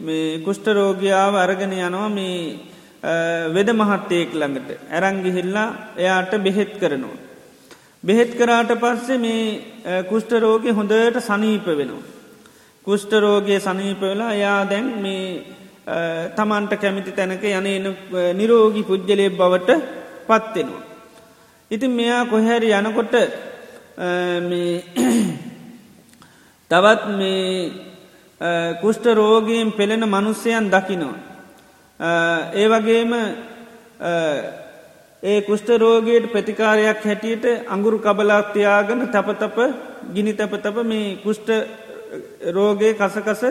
මේ කුෂ්ටරෝගයාව අරගෙන යනවා මේ වෙද මහත්තයෙක් ළඟට ඇරංගිහිල්ලා එයාට බෙහෙත් කරනවා. බෙහෙත් කරාට පස්සේ මේ කුෂ්ටරෝගය හොඳට සනීප වෙනවා. කුෂ්ටරෝගය සනීප වෙලා එයා දැන් මේ තමන්ට කැමිති තැනක යන නිරෝගි පුද්ගලය බවට පත්වෙනවා. ඉතින් මෙයා කොහැරි යනකොට [CLEARS THROAT] තවත් මේ කුෂ්ට රෝගයෙන් පෙළෙන මනුස්සයන් දකිනවා. ඒ වගේම ඒ කුෂ්ටරෝගයට ප්‍රතිකාරයක් හැටියට අඟුරු කබලාක්තියාගන තපතප ගිනි තපතප මේ කුෂ්ට රෝගය කසකස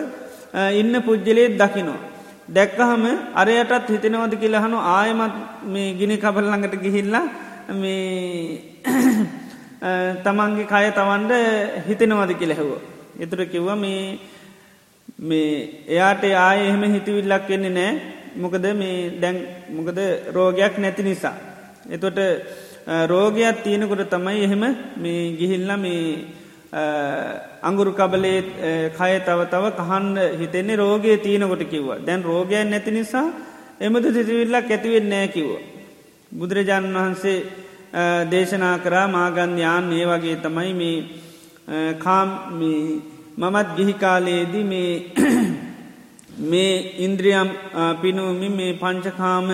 ඉන්න පුද්ජලේ දකිනවා. දැක්කහම අරයටත් හිතෙනවද කියලහනු ආයමත් මේ ගිනි කබල්ලඟට ගිහිල්ලා මේ [COUGHS] තමන්ගේ කය තවන්ඩ හිතෙනවද කියලෙහව. එතුර කිව්ව මේ මේ එයාට ආය එහෙම හිතවිල්ලක් වෙන්නේ නෑ මොකද මේ දැන් මොකද රෝගයක් නැති නිසා. එතොට රෝගයක් තියෙනකොට තමයි එහෙම මේ ගිහිල්ල මේ අංගුරු කබලේ කය තව තව කහන්ඩ හිතෙන්නේ රෝගය තියනකොට කිව්ව දැන් රෝගයක් නැති නිසා එමද සිතිවිල්ලක් ඇතිවෙන්න නෑ කිව්ව. බුදුරජාණන් වහන්සේ දේශනා කරා මාගන්ධයාන් ඒ වගේ තමයි මේ කාම් මමත් ගිහිකාලයේදී මේ [COUGHS] මේ ඉන්ද්‍රියම් පිනුවමි මේ පංචකාම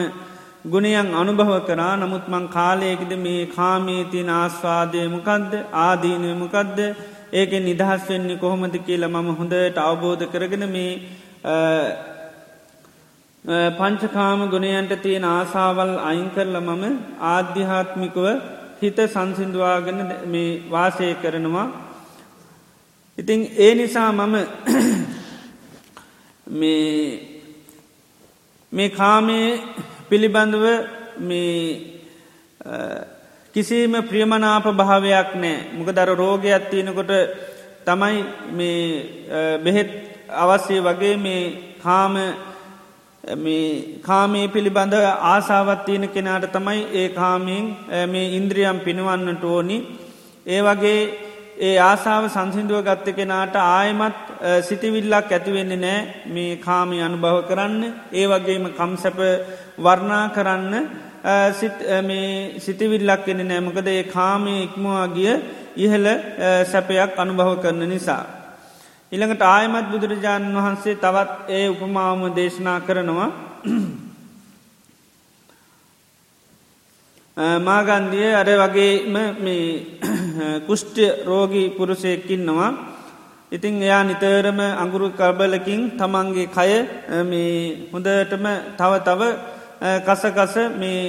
ගුණයන් අනුභව කරා. නමුත් මං කාලයකද මේ කාමේතින ආස්වාදය මොකක්ද ආදීනය මොකක්ද ඒක නිදහස් වෙන්නේ කොහොමද කියලා මම හොඳට අවබෝධ කරගෙන මේ පංචකාම ගුණයන්ට තියෙන ආසාවල් අයින් කරල මම ආධ්‍යාත්මිකව හිත සංසිින්දවාගෙන මේ වාසය කරනවා. ඉතිං ඒ නිසා මම මේ කාමේ පිළිබඳව මේ කිසිම ප්‍රියමනාප භාවයක් නෑ. මොක දර රෝගයක් තියෙනකොට තමයි මේ බෙහෙත් අවස්සේ වගේ මේ කාම කාමේ පිළිබඳ ආසාවත් තියෙන කෙනාට තමයි ඒ කාමයෙන් මේ ඉන්ද්‍රියම් පිනුවන්නට ඕනි. ඒ වගේ ඒ ආසාාව සංසිින්දුව ගත්ත කෙනාට ආයමත් සිතිවිල්ලක් ඇතිවෙන්නේ නෑ මේ කාමි අනුභව කරන්න. ඒ වගේම කම්සැප වර්ණා කරන්න සිතිවිල්ලක් එෙන නෑමකද ඒ කාමය ඉක්මවා ගිය ඉහල සැපයක් අනුභව කරන නිසා. ඉළඟට ආයමත් බුදුරජාණන් වහන්සේ තවත් ඒ උපමාවම දේශනා කරනවා. [CLEARS THROAT] මාගන්දිය අර වගේම මේ කුෂ්ට්‍ය රෝගී පුරුසයකින්නවා ඉතිං එයා නිතරම අඟුරු කබලකින් තමන්ගේ කය මේ හොඳටම තව තව කසකස මේ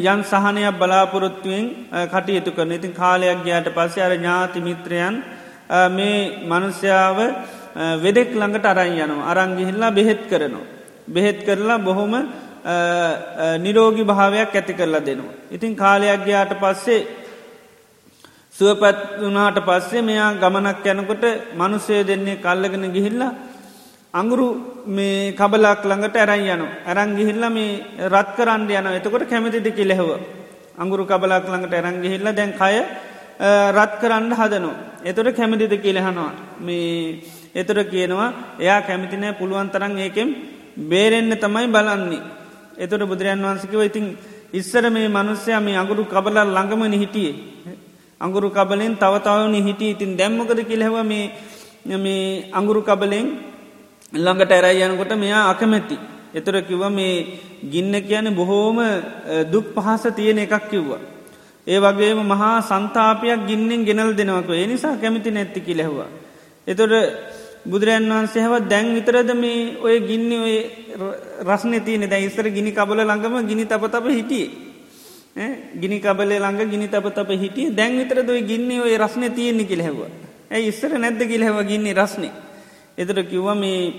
යන් සහනයක් බලාපොරොත්තුවෙන් කටයුතු කරන. ඉතින් කාලයක් ගයාට පස්සේ අර ඥාති මිත්‍රයන් මේ මනුස්්‍යාව වෙදෙක් ළඟට අරයි යනවා. අරංගිහිල්ලා බෙහෙත් කරනවා. බෙහෙත් කරලා බොහොම නිරෝගි භාවයක් ඇති කරලා දෙනවා. ඉතින් කාලයක් ගයාට පස්සේ සුවපත් වනාට පස්සේ මෙයා ගමනක් යැනකොට මනුසය දෙන්නේ කල්ලගෙන ගිහිල්ලා අඟුරු මේ කබලක් ළඟට ඇරයි යන ඇරං ගිහිල්ල මේ රත් කරන්න යන එතකොට කැමතිද කිලෙහව අඟුරු කබලක් ළඟට ඇරං ගිහිල්ල දැන් කය රත් කරන්න හදනු එතොට කැමතිද කියලෙහනවා මේ එතොට කියනවා එයා කැමිතිනෑ පුළුවන් තරන් ඒකෙම් බේරෙන්න්න තමයි බලන්නේ. එතොට බුදුරජන් වන්සකිව ඉතින් ඉස්සර මේ මනුස්්‍යය මේ අඟුරු කබලල් ළඟමන හිටියේ අඟුරු කබලෙන් තවතාවන හිටිය ඉතින් දැම්මකද කිලෙව මේ මේ අඟුරු කබලෙන් ළඟට ඇරයි යනකොට මෙයා අකමැති. එතුර කිව මේ ගින්න කියන බොහෝම දුක් පහස තියෙන එකක් කිව්වා. ඒ වගේම මහා සන්තාපයක් ගින්නෙන් ගෙනල් දෙනවක ඒ නිසා කැමිති නැත්ති කිලෙහවා. එතොට බුදුරන් වහන්සේ හව දැන් විතරද මේ ඔය ගින්න ඔය රස්න තියන දැ ඉස්සර ගිනි කබල ළඟම ගිනි තප තප හිටියේ. ගිනි කබලේ ළඟ ගිනි තප තප හිටිය දැන් විතර දොයි ගින්න ඔය රස්න තියෙන්නේ කිලෙහව. ඇයි ඉස්සර නැද්ද කිලෙහව ගින්නේ රස්නේ. එතට කිව්ව මේ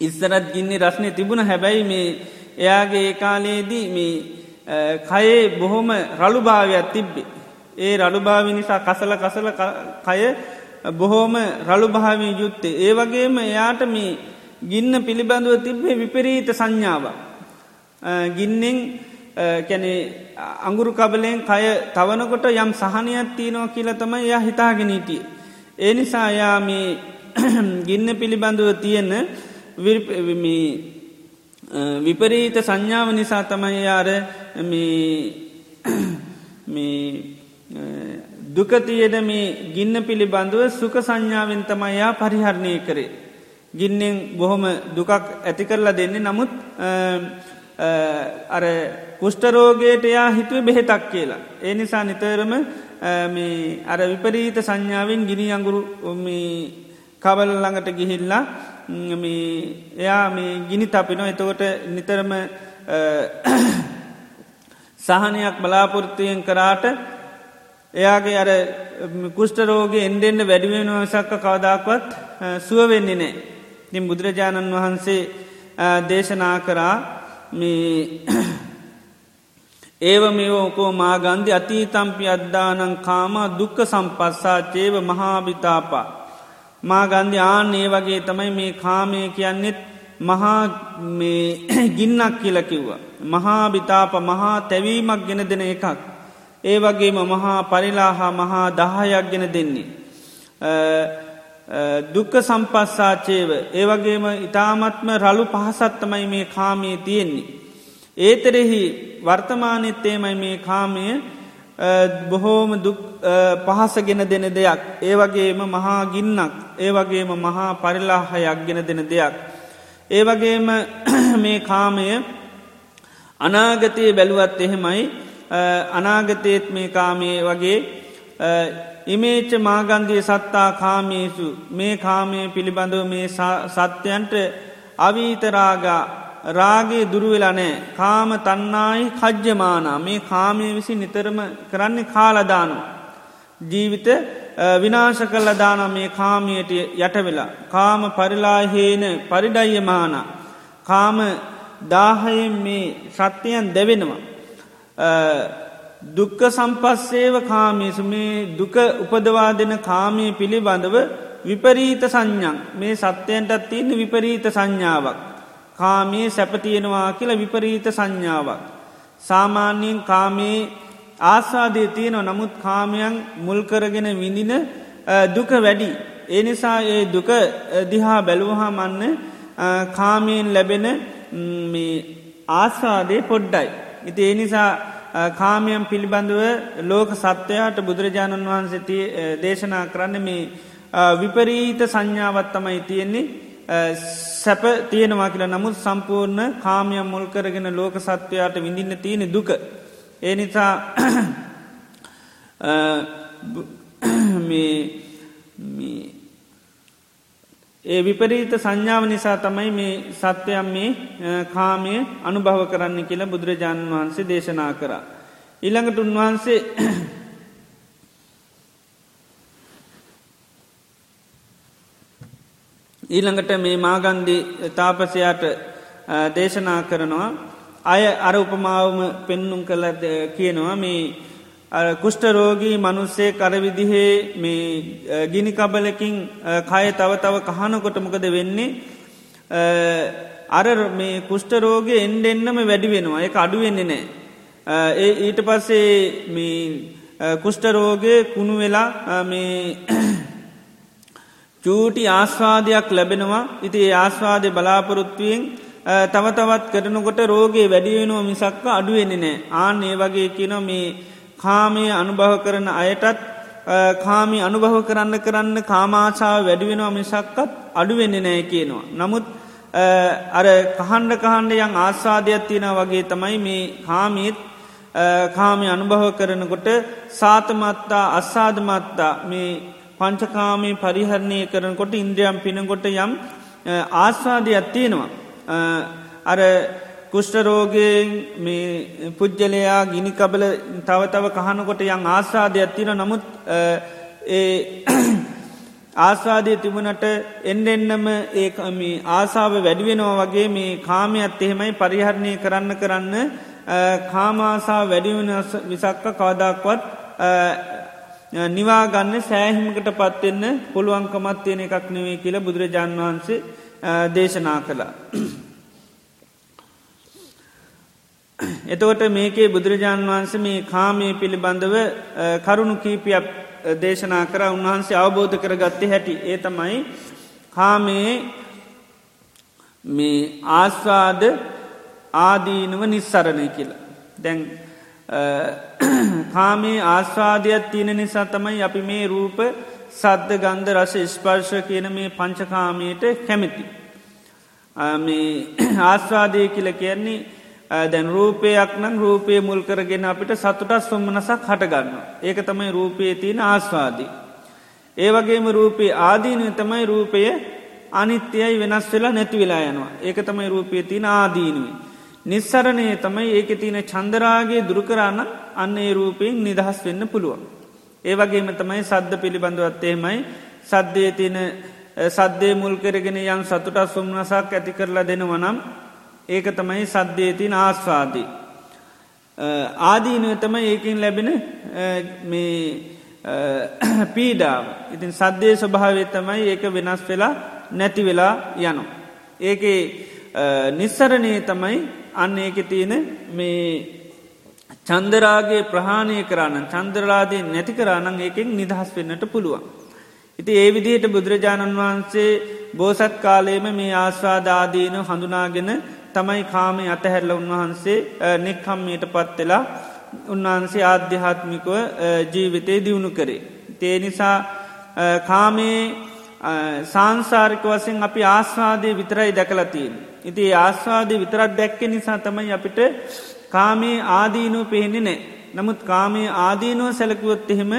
ඉස්සරත් ගින්නේ රස්නය තිබුණ හැබැයි මේ එයාගේ ඒ කාලයේදී මේ කයේ බොහොම රළුභාවයක් තිබ්බේ. ඒ රළුභාවි නිසා කසල කසල කය බොහෝම රළුභාවී යුත්තේ. ඒ වගේම එයාට මේ ගින්න පිළිබඳව තිබ්බේ විපරීත සංඥාව. ගින්නෙන් කැනේ අංගුරු කබලෙන් කය තවනකොට යම් සහනයක් තියනවා කියල තමයි යා හිතාගෙනීටිය. ඒ නිසා යා මේ [CLEARS THROAT] ගින්න පිළිබඳව තියෙන විපරීත සංඥාව නිසා තමයි යාර [CLEARS THROAT] දුකතියද මේ ගින්න පිළිබඳව සුක සංඥාවෙන් තමයියා පරිහරණය කරේ. ගින්නෙන් බොහොම දුකක් ඇති කරලා දෙන්නේ නමුත් අර කුෂ්ටරෝගයට යා හිතුව බෙහෙතක් කියලා. ඒ නිසා නිතරම අර විපරීත සංඥාවෙන් ගිනි අඟුරු කවල් ළඟට ගිහිල්ලා එයා මේ ගිනි තපින එතකොට නිතරම සහනයක් බලාපොරත්තුයෙන් කරාට එයාගේ අර කුෂ්ටරෝගේ එන්ඩෙන්ඩ වැඩිවෙන සක්ක කවදක්වත් සුව වෙන්නේ නෑ. තින් බුදුරජාණන් වහන්සේ දේශනා කරා මේ [CLEARS THROAT] ඒව මේෝකෝ මාගන්ධි අතීතම්පි අද්දානං කාම දුක්ක සම්පස්සාචේව මහාභිතාපා. මාගන්ධි ආන ඒ වගේ තමයි මේ කාමය කියන්නෙත් මහා [CLEARS THROAT] ගින්නක් කියල කිව්වා. මහාභිතාප මහා තැවීමක් ගෙන දෙන එකක්. ඒ වගේම මහා පරිලාහා මහා දහයක් ගෙන දෙන්නේ. දුක්ක සම්පස්සාචේව ඒවගේම ඉතාමත්ම රලු පහසත්තමයි මේ කාමයේ තියෙන්නේ. ඒතරෙහි වර්තමානත්තේමයි මේ කාමය බොහෝම පහසගෙන දෙන දෙයක් ඒවගේම මහා ගින්නක් ඒවගේම මහා පරිලාහයක් ගෙන දෙන දෙයක්. ඒවගේම [CLEARS THROAT] මේ කාමය අනාගතයේ බැලුවත් එහෙමයි අනාගතයත් මේ කාමය වගේ ඉමේච්ච මාගන්ධය සත්තා කාමේසු මේ කාමය පිළිබඳව මේ සත්‍යයන්ට අවීතරාගා රාගේ දුරුවෙලනෑ කාම තන්නායි කජ්්‍යමානා මේ කාමය විසි නිතරම කරන්නේ කාලදානු. ජීවිත විනාශ කල්ල දාන මේ කාමයට යටවෙලා. කාම පරිලාහේන පරිඩයියමාන. කාම දාහයෙන් මේ සත්‍යයන් දැවෙනවා. දුක්ක සම්පස්සේව කාමේසු මේ දුක උපදවා දෙන කාමය පිළිබඳව විපරීත සංඥන් මේ සත්‍යයන්ටත් තියන්න විපරීත සංඥාවක්. කාමයේ සැපතියෙනවා කියල විපරීත සංඥාවක්. සාමාන්‍යයෙන් කාමයේ ආසාදය තියනව නමුත් කාමයන් මුල්කරගෙන විඳින දුක වැඩි. ඒ නිසා ඒ දුක දිහා බැලුවහා මන්න කාමයෙන් ලැබෙන ආස්වාදය පොඩ්ඩයි. ඉති ඒ නිසා කාමයම් පිළිබඳව ලෝක සත්‍යයාට බුදුරජාණන් වහන්සේ දේශනා කරන්න මේ විපරීත සංඥාවත් තමයි තියෙන්නේ සැප තියෙනවා කියලා නමුත් සම්පූර්ණ කාමයම් මුල් කරගෙන ලෝක සත්වයාට විඳින්න තියෙන දුක. ඒ නිසා ඒ විපරීත සංඥාව නිසා තමයි මේ සත්‍යයම් මේ කාමය අනුභව කරන්න කියලා බුදුරජාණන් වහන්සේ දේශනා කරා. ඉළඟට උන්වහන්සේ [COUGHS] ඊළඟට මේ මාගන්දි තාපසයාට දේශනා කරනවා අය අර උපමාවම පෙන්නුම් කළ කියනවා මේ කුෂ්ටරෝගී මනුස්සේ කරවිදිහේ මේ ගිනි කබලකින් කය තව තව කහනකොට මොකද වෙන්නේ? අර මේ කුෂ්ටරෝගය එන්ඩ එන්නම වැඩි වෙනවා. එක අඩුවෙන්නේ නෑ ඒ ඊට පස්සේ මේ කුෂ්ටරෝගය කුණු වෙලා මේ [CLEARS THROAT] චූටි ආස්වාදයක් ලැබෙනවා. ඉති ඒ ආස්වාදය බලාපොරොත්තුවෙන් තව තවත් කරනකොට රෝගේ වැඩියෙනවා මිසක්ක අඩුවෙන්නේ නෑ ආන් ඒ වගේ කියන මේ කාමය අනුභව කරන අයටත් කාමි අනුභව කරන්න කරන්න කාමාචාව වැඩිවෙනවා මිසක්කත් අඩුවෙන්නේ නෑ කියනවා. නමුත් අර කහන්ඩ කහන්ඩ යන් ආස්වාදයක් තියෙන වගේ තමයි මේ කාමීත් කාමි අනුභව කරනකොට සාතමත්තා අස්සාධමත්තා මේ පංචකාමී පරිහරණය කරනකොට ඉන්ද්‍රියම් පිනකොට යම් ආස්වාදයක් තියෙනවා. අර කුෂ්ටරෝගයෙන් මේ පුද්ගලයා ගිනිකබල තවතව කහනකොට යං ආස්වාදයක් තින නමුත් ඒ [CLEARS THROAT] ආස්වාදය තිබුණට එන්න එන්නම ඒම ආසාාව වැඩිවෙනවා වගේ මේ කාමයත් එහෙමයි පරිහරණය කරන්න කරන්න කාමාසා වැඩිවෙන විසක්ක කවදක්වත් නිවාගන්න සෑහිමකට පත්වෙන්න පුළුවන්කමත් තියෙන එකක් නෙවේ කියලා බුදුරජාන් වහන්සේ දේශනා කළා. [CLEARS THROAT] එතවට මේකේ බුදුරජාණන් වහන්සේ මේ කාමය පිළිබඳව කරුණු කීපයක් දේශනා කර උන්වහන්සේ අවබෝධ කර ගත්තේ හැටි ඒ තමයි කාමයේ මේ ආස්වාද ආදීනව නිස්සරණය කියලා. දැන් [CLEARS THROAT] කාමේ ආස්වාදයක් තියෙන නිසා තමයි අපි මේ රූප සද්ධ ගන්ධ රස ස්පර්ශ කියන මේ පංචකාමයට කැමිති. මේ [CLEARS THROAT] ආස්වාදය කියල කියන්නේ දැන් රූපයක් නම් රූපය මුල් කරගෙන අපිට සතුටත් සොම්මනසක් හටගන්න. ඒක තමයි රූපයේ තියෙන ආස්වාදී. ඒවගේම රූපයේ ආදීනය තමයි රූපය අනිත්‍යයයි වෙනස් වෙලා නැති වෙලා යනවා. ඒක තමයි රූපය තියෙන ආදීනුවේ. නිස්සරණය තමයි ඒක තියෙන චන්දරාගේ දුරුකරන්න අන්න ඒ රූපයෙන් නිදහස් වෙන්න පුළුවන්. ඒවගේම තමයි සද්ධ පිළිබඳවත්තේමයි සද්ධය තියෙන සද්දේ මුල් කරගෙන යම් සතුටත් සුම්නසක් ඇති කරලා දෙනවනම් ඒක තමයි සද්ධයතින ආස්වාදී. ආදීනුව තමයි ඒකින් ලැබෙන මේ පීඩාව ඉතින් සද්ධය ස්වභාවය තමයි ඒක වෙනස් වෙලා නැති වෙලා යනු. ඒක නිස්සරණය තමයි අන්න ඒක තියෙන මේ චන්දරාගේ ප්‍රහාණය කරන්න චන්ද්‍රලාදී නැති කරන්න ඒකෙන් නිදහස් වෙන්නට පුළුවන්. ඉති ඒ විදිහට බුදුරජාණන් වහන්සේ බෝසත් කාලයේම මේ ආස්වාදාදීන හඳුනාගෙන තමයි කාමය අතහැරල උන්වහන්සේ නෙක්හම්මයට පත්වෙලා උන්වහන්සේ ආධ්‍යාත්මිකව ජීවිතය දියුණු කරේ. තේ නිසා කාමේ සංසාරික වසෙන් අපි ආස්වාදය විතරයි දැකලතින්. ඉති ආස්වාදය විතරත් දැක්ක නිසා තමයි අපිට කාමේ ආදීනුව පෙහෙන්නේ නෑ. නමුත් කාමේ ආදීනුව සැලකුවොත් එහෙම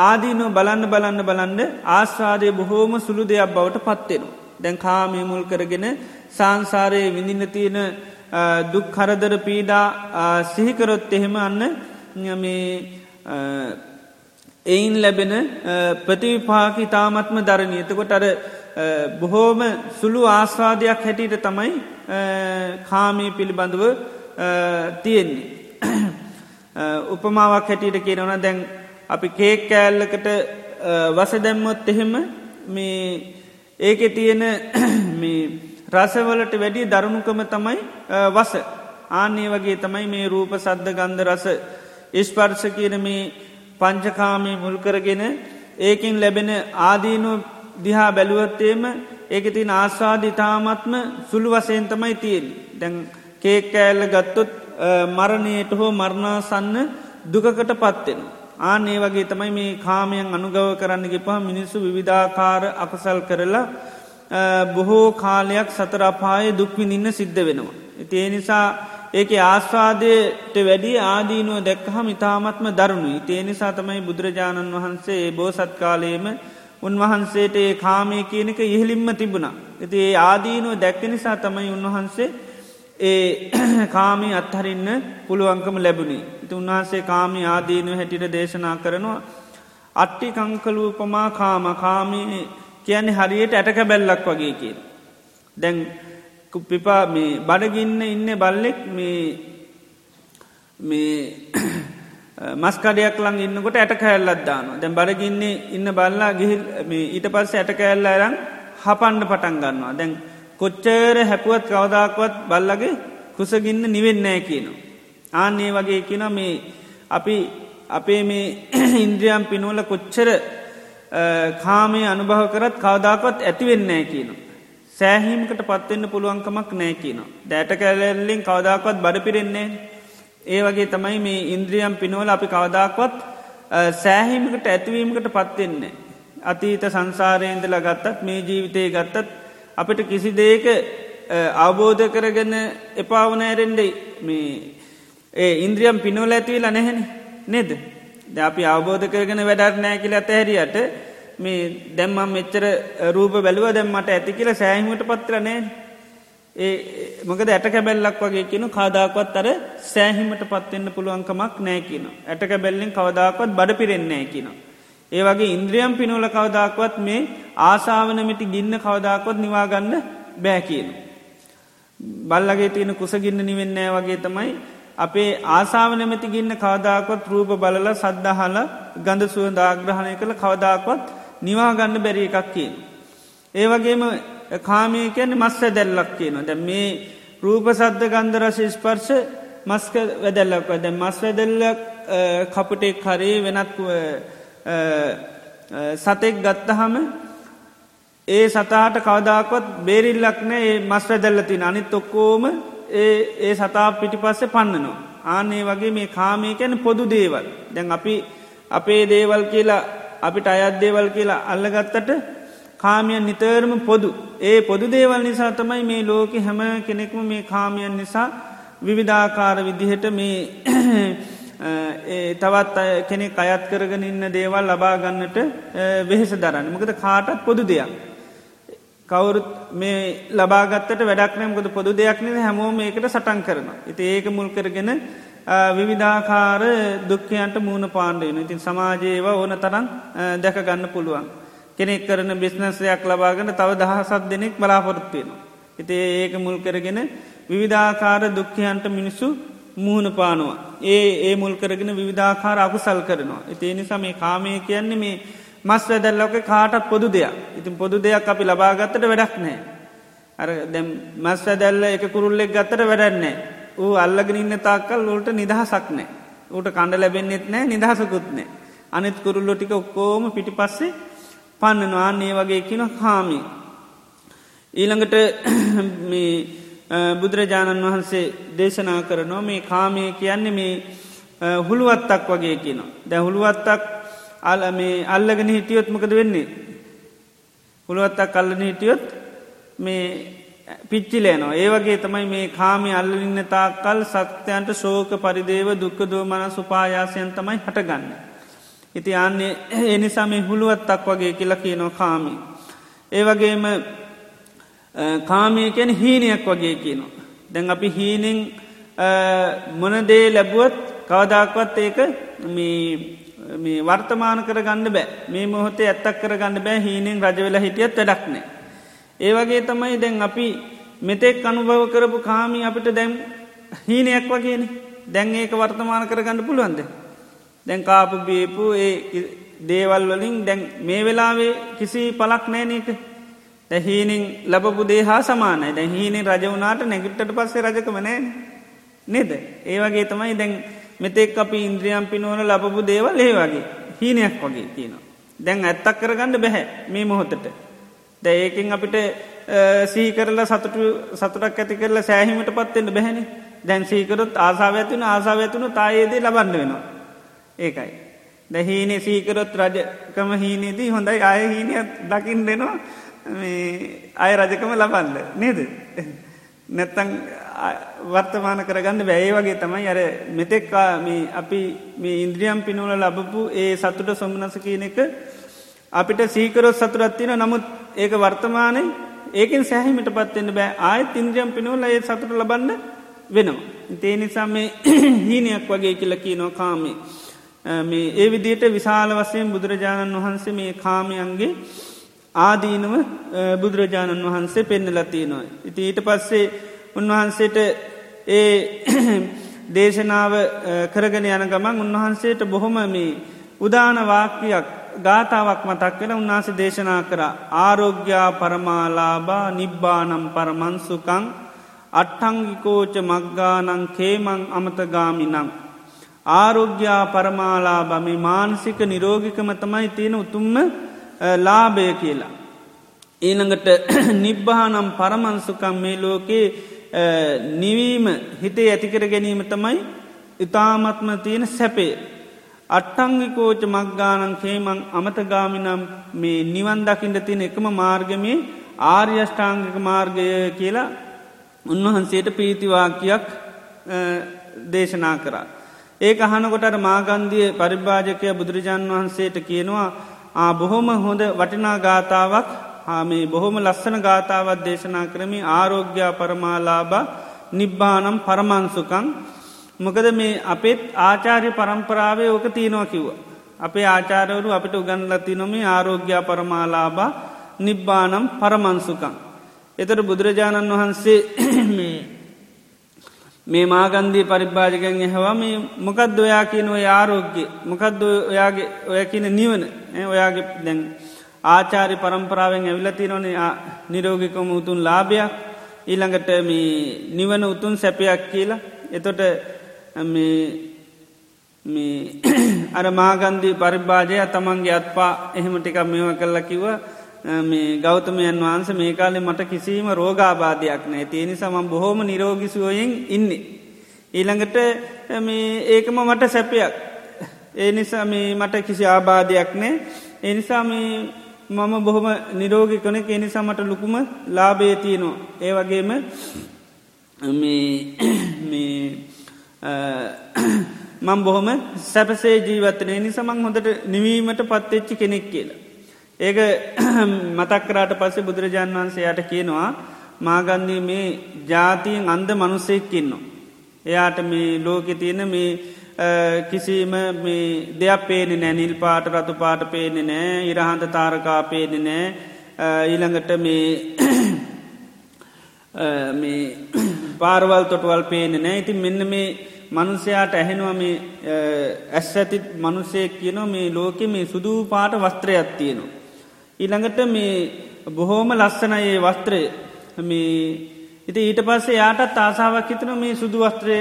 ආදීනුව බලන්න බලන්න බලන්න ආස්වාදය බොහෝම සුළු දෙයක් බවට පත්වෙනවා. දැන් කාමය මුල් කරගෙන සංසාරයේ විඳින්න තියෙන දුක් කරදර පීඩා සිහිකරොත් එහෙම අන්න මේ එයින් ලැබෙන ප්‍රතිවිපාකි තාමත්ම දරණය එතකොට අර බොහෝම සුළු ආස්වාදයක් හැටියට තමයි කාමී පිළිබඳව තියෙන්නේ. උපමාවක් හැටියට කියනවන දැන් අපි කේක් කෑල්ලකට වස දැම්මොත් එහෙම මේ ඒක තියෙන [CLEARS THROAT] රසවලට වැඩි දරුණුකම තමයි වස ආන්නේ වගේ තමයි මේ රූප සද්ධ ගන්ධ රස ඉස්පර්ශ කියන මේ පංචකාමය මුල්කරගෙන ඒකින් ලැබෙන ආදීනු දිහා බැලුවත්තේම ඒක තින් ආස්වාධ ඉතාමත්ම සුළු වසයෙන් තමයි තියෙන් දැන් කේකෑල්ල ගත්තොත් මරණයට හෝ මරණාසන්න දුකකට පත්වෙන. ආනේ වගේ තමයි මේ කාමයන් අනුගව කරන්න ගෙපා මිනිස්සු විවිධාකාර අකසල් කරලා බොහෝ කාලයක් සතරපාය දුක්විනින්න සිද්ධ වෙනවා. ඒ නිසා ඒක ආස්වාදයට වැඩි ආදීනුව දැක්කහම ඉතාමත්ම දරුණු ඒ නිසා තමයි බුදුරජාණන් වහන්සේ ඒ බෝසත් කාලයේම උන්වහන්සේට ඒ කාමය කියනක ඉහලින්ම තිබුණා. ඇති ඒ ආදීනුව දැක්ක නිසා තමයි උන්වහන්සේ ඒ [CLEARS THROAT] කාමී අත්හරින්න පුළුවන්කම ලැබුණේ. ඉති උන්වහන්සේ කාමී ආදීනුව හැටිට දේශනා කරනවා. අට්ටි කංකලූපමා කාම කාමී කියන්නේ හරියට ඇටක බැල්ලක් වගේ කිය. දැන් පිපා මේ බඩගින්න ඉන්න බල්ලෙක් මේ මේ [CLEARS THROAT] මස්කඩයක් ලං ඉන්නකොට ඇට කෑල්ලත් දාන දැන් බඩගින්නේ ඉන්න බල්ලා ගිහිල් ඊට පස්ස ඇට කෑල්ල අරං හපන්ඩ පටන් ගන්නවා දැන් කොච්චර හැපුවත් කවදාක්වත් බල්ලගේ කුසගින්න නිවෙන්නෑ කියනවා. ආන්නේ වගේ කියන මේ අපි අපේ මේ [CLEARS THROAT] ඉන්ද්‍රියම් පිනුවල කොච්චර කාමය අනුභව කරත් කවදාකවත් ඇතිවෙන්නෑ කියනවා. සෑහීමකට පත්වෙන්න පුළුවන්කමක් නෑ කියනවා. දැට කැලල්ලින් කවදාකවත් බඩ පිරෙන්නේ. ඒ වගේ තමයි මේ ඉන්ද්‍රියම් පිනෝල අපි කවදාක්වත් සෑහීමකට ඇතිවීමකට පත්වෙන්නේ. අතීත සංසාරයෙන්දල ගත්තත් මේ ජීවිතය ගත්තත් අපිට කිසි දේක අවබෝධ කරගන්න එපාවනෑරෙන්ඩ මේ ඒ ඉන්ද්‍රියම් පිනෝල ඇතිවෙලා නැහෙන නෙද ද අපි අවබෝධ කරගෙන වැඩක් නෑ කියල ඇතහැරියට මේ දැම්මම් මෙච්චර රූප බැලුව දැම්මට ඇති කියල සෑහිමට පත්‍රනෑ ඒ මොකද ඇට කැබැල්ලක් වගේ කියන කාදාකවත් අර සෑහිමට පත්වෙන්න පුළුවන්කමක් නෑ කියන. ඇට කැබැල්ලෙන් කවදාකවත් බඩ පිරෙන්නේ කියනවා. ඒ වගේ ඉන්ද්‍රියම් පිනෝල කවදාක්වත් මේ ආසාාවනමිටි ගින්න කවදාකොත් නිවාගන්න බෑ කියන. බල්ලගේ තියෙන කුසගින්න නිවෙන්නෑ වගේ තමයි අපේ ආසාාවනමැති ගින්න කවදාකොත් රූප බලල සද්ධහල ගඳ සුව දාග්‍රහණය කළ කවදාකොත් නිවාගන්න බැරි එකක් කියන. ඒ වගේම කාමය කියන්න මස්ස දැල්ලක් කියන ද මේ රූප සද්ධ ගන්ධරස ස්පර්ශ මස්ක වැදැල්ලක් දැ මස් වැදැල්ලක් කපුටෙක් හරේ වෙනත් සතෙක් ගත්තහම ඒ සතාට කවදාකොත් බේරිල්ලක් නෑ. ඒ මස් වැදැල්ලතින අනිත් ඔක්කෝම ඒ ඒ සතා පිටි පස්සේ පන්නනවා. ආනේ වගේ මේ කාමය කැන පොදු දේවල් දැන් අපි අපේ දේවල් කියලා අපිට අයත් දේවල් කියලා අල්ලගත්තට කාමියන් නිතරම පොදු ඒ පොදු දේවල් නිසා තමයි මේ ලෝක හැම කෙනෙක්ම මේ කාමියන් නිසා විවිධාකාර විදිහට මේ [CLEARS THROAT] තවත් කෙනෙක් අයත් කරගෙන ඉන්න දේවල් ලබා ගන්නට වෙහෙස දරන්න මොකද කාටත් පොදු දෙයක්. කවුරුත් මේ ලබාගත්තට වැඩක්නයමකද පොදු දෙයක් නද හැමෝම ඒකට සටන් කරනවා. ඉති ඒක මුල් කරගෙන විවිධාකාර දුක්කයන්ට මූුණ පාණ්ඩයන ඉතින් සමාජයේව ඕන තරන් දැක ගන්න පුළුවන්. කෙනෙක් කරන බිස්නසයක් ලබාගෙන තව දහසත් දෙනෙක් බලාපොරොත්වෙන. ඉති ඒක මුල් කරගෙන විවිධාකාර දුක්කයන්ට මිනිස්සු මුහුණ පානවා. ඒ ඒ මුල් කරගෙන විධාකාර අකුසල් කරනවා. ඉතිේ නිසා මේ කාමය කියන්නේ මේ මස් වැදැල්ලෝක කාටත් පොදු දෙයක් ඉතින් පොදු දෙයක් අපි ලබාගත්තට වැඩක් නෑ. අර දැම් මස් වැදැල්ල එක කුරුල්ලෙක් ගත්තට වැඩන්නේ. ඌ අල්ලගෙන ඉන්න තාක්කල් ෝට නිදහසක් නෑ. ඌට කණඩ ලැබෙන්න්නෙත් නෑ නිදහසකුත් නෑ. අනිත් කුරුල්ලො ටික ඔක්කෝම පිටි පස්සේ පන්නනවාන්නේ වගේ කියන කාමී. ඊළඟට [CLEARS THROAT] බුදුරජාණන් වහන්සේ දේශනා කරනවා මේ කාමය කියන්නේ මේ හුළුවත්තක් වගේ කියනවා. දැ හුළුවත්තක් අල මේ අල්ලගෙන හිටියොත්මකද වෙන්නේ. හුළුවත්තක් අල්ලන හිටියොත් මේ පිච්චිලේනවා ඒවගේ තමයි මේ කාමි අල්ලඉන්න තාකල් සත්‍යයන්ට ශෝක පරිදේව දුක්කදෝ මන සුපායාසයන් තමයි හටගන්න. ඉති අන්නේ එනිසා මේ හුළුවත්තක් වගේ කියලා කියනවා කාමි. ඒවගේම කාමය කියන හීනයක් වගේ කියනවා. දැන් අපි හීනෙන් මොනදේ ලැබුවත් කවදක්වත් ඒක මේ වර්තමාන කර ගන්න බෑ. මේ මොහොතේ ඇත්තක් කර ගන්න බෑ. හීනෙන් රජවෙලා හිටියත් වැඩක්නෑ. ඒවගේ තමයි දැන් අපි මෙතෙක් අනුභව කරපු කාමී අපිට දැම් හීනයක් වගේන. දැන් ඒක වර්තමාන කරගන්න පුළුවන්ද. දැන් කාපු බේපු ඒ දේවල් වලින් දැන් මේ වෙලාවේ කිසි පලක් නෑනක දැහීනින් ලබපු දේ හා සමානයි. දැ හීනේ රජවනාට නැගිට්ට පස්සේ රජකමනෑ නෙද? ඒවගේ තමයි දැන් මෙතෙක් අපි ඉන්ද්‍රියම් පිනුවන ලබපු දේවල් ඒ වගේ හීනයක් වගේ තියෙනවා. දැන් ඇත්තක් කරගන්න බැහැ මේ මොහොතට. දැ ඒකින් අපිට සීකරලා සතුටු සතුටක් ඇති කරලා සෑහිමට පත්වෙන්ට බැහැනි දැන් සීකරොත් ආසාාව ඇතිවන ආසාාව ඇතුුණු තායේදේ ලබන්න වෙනවා. ඒකයි. දැහීනේ සීකරොත් රජකම හීනේදී හොඳයි අය හීනයක් දකිින් දෙනවා මේ අය රජකම ලබන්න නේද. නැත්තං වර්තමාන කරගන්න බැයි වගේ තමයි අර මෙතෙක්කා අපි මේ ඉන්ද්‍රියම් පිනුවල ලබපු ඒ සතුට සොමනස කියන එක අපිට සීකරොත් සතුරත්තින නමුත් ඒක වර්තමානය ඒකෙන් සැහිමිට පත්වෙන්න බෑ ආයත් ඉන්ද්‍රියම් පිනුවල ඒ සතුට ලබන්න වෙනවා. තේ නිසා මේ [CLEARS THROAT] හීනයක් වගේ කියල කියනෝ කාමේ. මේ ඒ විදියට විශාල වසයෙන් බුදුරජාණන් වහන්සේ මේ කාමයන්ගේ ආදීනව බුදුරජාණන් වහන්සේ පෙන්නලතියනවා. ඉති ඊට පස්සේ උන්වහන්සේට ඒ [CLEARS THROAT] දේශනාව කරගෙන යන ගමන් උන්වහන්සේට බොහොම මේ උදාන වාක්‍යයක් ගාථාවක් මතක් වෙන උන්වහන්සේ දේශනා කර ආරෝග්‍යා පරමාලාබා නිබ්බානම් පරමන්සුකං අට්ටංගිකෝච මක්ගානං කේමං අමතගාමිනම්. ආරෝග්‍යා පරමාලා බමි මානසික නිරෝගිකම තමයි තියෙන උතුම්ම ලාභය කියලා. ඊළඟට [CLEARS THROAT] නිබ්බානම් පරමන්සුකම් මේ ලෝකේ නිවීම හිතේ ඇතිකර ගැනීම තමයි ඉතාමත්ම තියෙන සැපේ. අට්ටංගිකෝච මක්ගානන් කේමං අමතගාමිනම් මේ නිවන් දකිින්ට තියෙන එකම මාර්ගමේ ආර්යෂ්ඨාංගික මාර්ගය කියලා උන්වහන්සේට පීතිවාකයක් දේශනා කරා. ඒක අහනකොටට මාගන්දිය පරිභාජකය බුදුරජාණන් වහන්සේට කියනවා ආ බොහොම හොඳ වටිනා ගාථාවක් හාමේ බොහොම ලස්සන ගාථාවත් දේශනා කරමි ආරෝග්‍යා පරමාලාබ නිබ්බානම් පරමන්සුකං මොකද මේ අපේත් ආචාර්ය පරම්පරාවේ ඕක තියෙනවා කිව්ව. අපේ ආචාරවරු අපිට උගන්ලති නොමේ ආරෝග්‍යා පරමාලාබා නිබ්බානම් පරමන්සුකං. එතට බුදුරජාණන් වහන්සේ [COUGHS] මේ මාගන්දී පරිභාජකෙන් එහවා මේ මොකක්ද ඔයා කියන ඔය ආරෝග්‍ය මොකක්ද ඔයාගේ ඔය කියන නිවන ඔයාගේ දැන් ආචාරි පරම්පරාවෙන් ඇවිලති නොනේ නිරෝගිකම උතුන් ලාභයක්. ඊළඟට මේ නිවන උතුන් සැපයක් කියලා. එතොට [CLEARS THROAT] අර මාගන්දී පරිභාජය තමන්ගේ අත්පා එහෙම ටිකක් මෙව කල්ල කිව මේ ගෞතමයන් වහන්ස මේ කාලෙ මට කිසිීම රෝගාබාධයක් නෑ තියනි සමම් බොහෝම නිරෝගිසුවයෙන් ඉන්න. ඊළඟට ඒකම මට සැපයක්. ඒ නිසා මේ මට කිසි ආබාධයක් නෑ එනිසා මම බොහොම නිරෝගි කනෙ එනිසා මට ලොකුම ලාබේ තියනවා. ඒ වගේම මං බොහොම සැපසේ ජීවත්තනය නිසමං හොඳට නිවීමට පත්වෙච්චි කෙනෙක් කියලා. ඒක මතක්කරාට පස්සේ බුදුරජාණන් වහන්සේයට කියනවා මාගන්දී මේ ජාතියෙන් අන්ද මනුස්සෙක්කින්නවා. එයාට මේ ලෝකෙ තියෙන මේ කිසිම මේ දෙයක් පේනෙ නෑ. නිල් පාට රතු පාට පේනෙ නෑ. ඉරහන්ත තාරකා පේනෙ නෑ. ඊළඟට මේ මේ පාරවල් තොටවල් පේනෙ නෑ. ඉතින් මෙන්න මේ මනුසයාට ඇහෙනවා මේ ඇස් ඇති මනුසයක් කියනවා මේ ලෝකෙ මේ සුදූ පාට වස්ත්‍රයක් තියෙනවා. ඊළඟට මේ බොහෝම ලස්සනයේ වස්ත්‍රය. මේ ඉති ඊට පස්සේ යාටත් ආසාාවක් හිතන මේ සුදුවස්ත්‍රය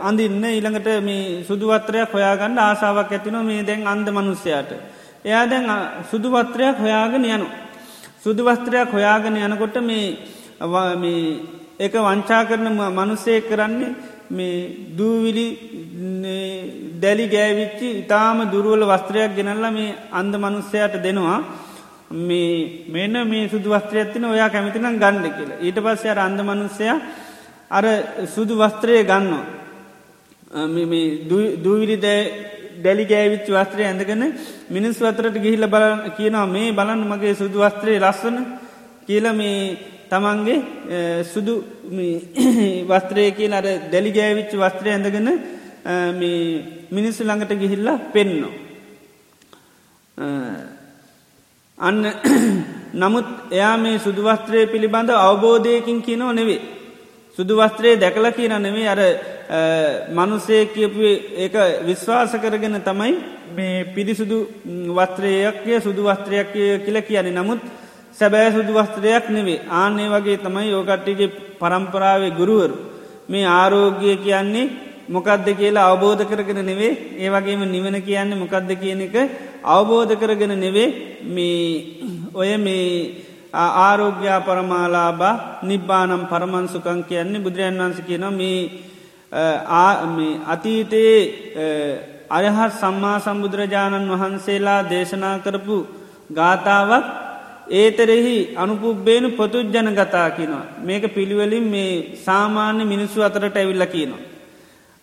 අඳින්න ඊළඟට මේ සුදුවත්‍රයක් හොයාගන්න ආසාාවක් ඇතින මේ දැන් අන්ද මනුස්සයාට. එයා දැන් සුදුවත්‍රයක් හොයාගෙන යනු. සුදුවස්ත්‍රයක් හොයාගෙන යනකොට මේ එක වංචා කරන මනුස්සේ කරන්නේ මේ දූවිලි දැලි ගෑවිච්චි ඉතාම දුරුවල වස්ත්‍රයක් ගෙනල්ල මේ අන්ද මනුස්සයට දෙනවා මේ මෙන්න මේ සුදු වස්ත්‍රය ඇතින ඔයා කැමතිනම් ගණ්ඩ කියලා ඊට පස්සය අන්ද මනුස්සය අර සුදු වස්ත්‍රය ගන්නවා දූවිලි දැලි ගෑවිච්ච වස්ත්‍රය ඇඳගෙන මිනිස් වතරට ගිහිල්ල බල කියනවා මේ බලන්න මගේ සුදු වස්ත්‍රයේ ලස්සන කියල මේ තමන්ගේ සුදු [COUGHS] වස්ත්‍රය කියල අර දැලි ගෑවිච්ච වස්ත්‍රය ඇඳගෙන මිනිස්සු ළඟට ගිහිල්ලා පෙන්නවා. අන්න [CLEARS THROAT] නමුත් එයා මේ සුදුවස්ත්‍රය පිළිබඳ අවබෝධයකින් කියනව නෙවේ. සුදුවස්ත්‍රයේ දැකල කියන නෙවේ අර මනුසේ කියපුේ ඒක විශ්වාස කරගෙන තමයි මේ පිරිසුදු වස්ත්‍රයක්ය සුදුවස්ත්‍රයක් කියල කියන නමුත් සැබෑ සුදුවස්ත්‍රයක් නෙවේ ආනේ වගේ තමයි යෝකට්ටිගේ පරම්පරාවේ ගුරුවරු. මේ ආරෝග්‍ය කියන්නේ මොකක්ද කියලා අවබෝධ කරගෙන නෙවේ ඒ වගේම නිවන කියන්නේ මොකක්ද කියන එක අවබෝධ කරගෙන නෙවේ මේ ඔය මේ ආරෝග්‍යා පරමාලාබා නිබ්බානම් පරමන්සුකං කියන්නේ බුදුරජන් වන්ස කියන මේ අතීතයේ අයහත් සම්මා සම්බුදුරජාණන් වහන්සේලා දේශනා කරපු ගාථාවක් ඒතරෙහි අනුපුබ්බේනු පොතුජ්ජන ගතා කියනවා මේක පිළිවලින් මේ සාමාන්‍ය මිනිස්සු අතරට ඇවිල්ල කියනවා.